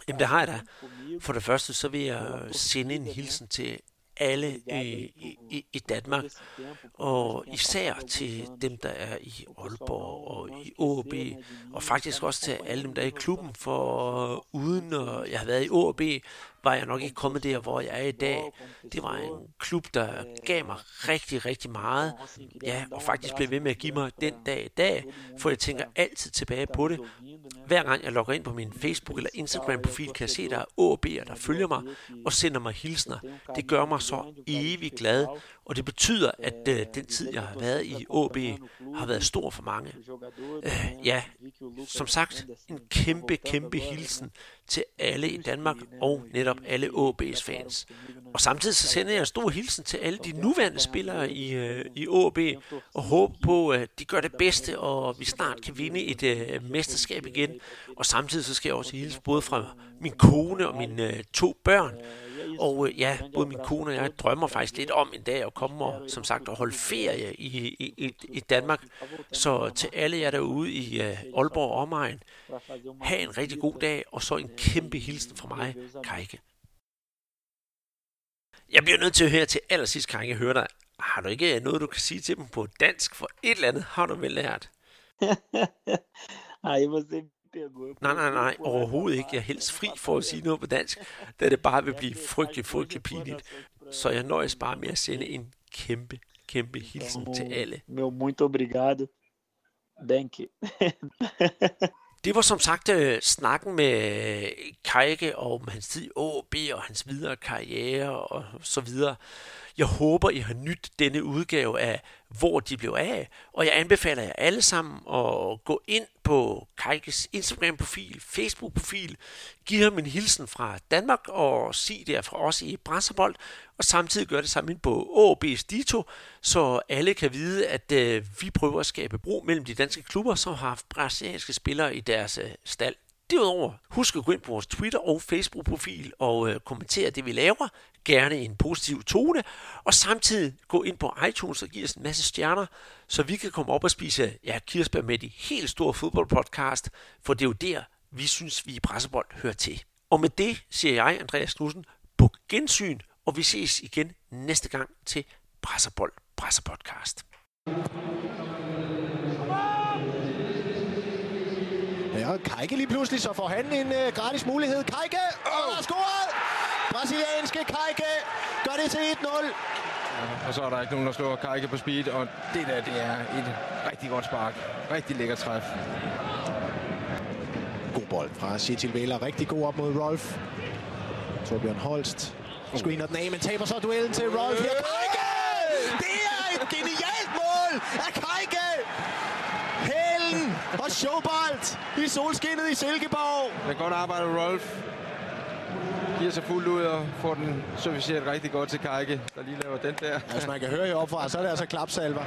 Jamen det har jeg da. For det første så vil jeg sende en hilsen til alle i, i, i Danmark, og især til dem, der er i Aalborg og i OB, og faktisk også til alle dem, der er i klubben, for uden at jeg har været i OB, var jeg nok ikke kommet der, hvor jeg er i dag. Det var en klub, der gav mig rigtig, rigtig meget. Ja, og faktisk blev ved med at give mig den dag i dag, for jeg tænker altid tilbage på det. Hver gang jeg logger ind på min Facebook- eller Instagram-profil, kan jeg se, at der er OB'er, der følger mig og sender mig hilsner. Det gør mig så evig glad, og det betyder, at øh, den tid, jeg har været i OB, har været stor for mange. Øh, ja, som sagt, en kæmpe, kæmpe hilsen til alle i Danmark og netop alle OB's fans. Og samtidig så sender jeg en stor hilsen til alle de nuværende spillere i, øh, i OB og håber på, at de gør det bedste, og vi snart kan vinde et øh, mesterskab igen. Og samtidig så skal jeg også hilse både fra min kone og mine øh, to børn, og øh, ja, både min kone og jeg drømmer faktisk lidt om en dag at komme og, som sagt, at holde ferie i, i, i, i Danmark. Så til alle jer derude i uh, Aalborg og omegn, have en rigtig god dag, og så en kæmpe hilsen fra mig, Kajke. Jeg bliver nødt til at høre til allersidst, Kajke, høre dig. Har du ikke noget, du kan sige til dem på dansk? For et eller andet har du vel lært. Aí você Nej, nej, nej, overhovedet ikke. Jeg er helst fri for at sige noget på dansk, da det bare vil blive frygtelig, frygtelig pinligt. Så jeg nøjes bare med at sende en kæmpe, kæmpe hilsen til alle. Meu muito obrigado. Danke. Det var som sagt øh, snakken med Kajke om hans tid i OB og hans videre karriere og så videre. Jeg håber, I har nydt denne udgave af Hvor de blev af, og jeg anbefaler jer alle sammen at gå ind på Kajkes Instagram-profil, Facebook-profil, give ham en hilsen fra Danmark og sig det fra os i Brasserbold, og samtidig gør det sammen på OB's Dito, så alle kan vide, at øh, vi prøver at skabe bro mellem de danske klubber, som har haft brasilianske spillere i deres øh, stald. Derudover, husk at gå ind på vores Twitter- og Facebook-profil og øh, kommentere det, vi laver. Gerne en positiv tone. Og samtidig gå ind på iTunes og give os en masse stjerner, så vi kan komme op og spise ja, kirsebær med de helt store fodboldpodcast. For det er jo der, vi synes, vi i Pressebold hører til. Og med det siger jeg, Andreas Knudsen, på gensyn, og vi ses igen næste gang til Pressebold Pressepodcast. Ja, Kajke lige pludselig, så får han en uh, gratis mulighed. Kajke, oh. der er scoret! Brasilianske Kajke gør det til 1-0. Ja, og så er der ikke nogen, der slår Kajke på speed, og det der, det er et rigtig godt spark. Rigtig lækker træf. God bold fra City Vela. Rigtig god op mod Rolf. Torbjørn Holst Screener den af, men taber så duellen til Rolf. Her Kajke! Det er et genialt mål af Kajke! Helen og Schobalt i solskinnet i Silkeborg. Det er godt arbejde, Rolf. Giver sig fuldt ud og får den serviceret rigtig godt til Kajke, der lige laver den der. Hvis man kan høre heroppe opfra, så er det altså klapsalver.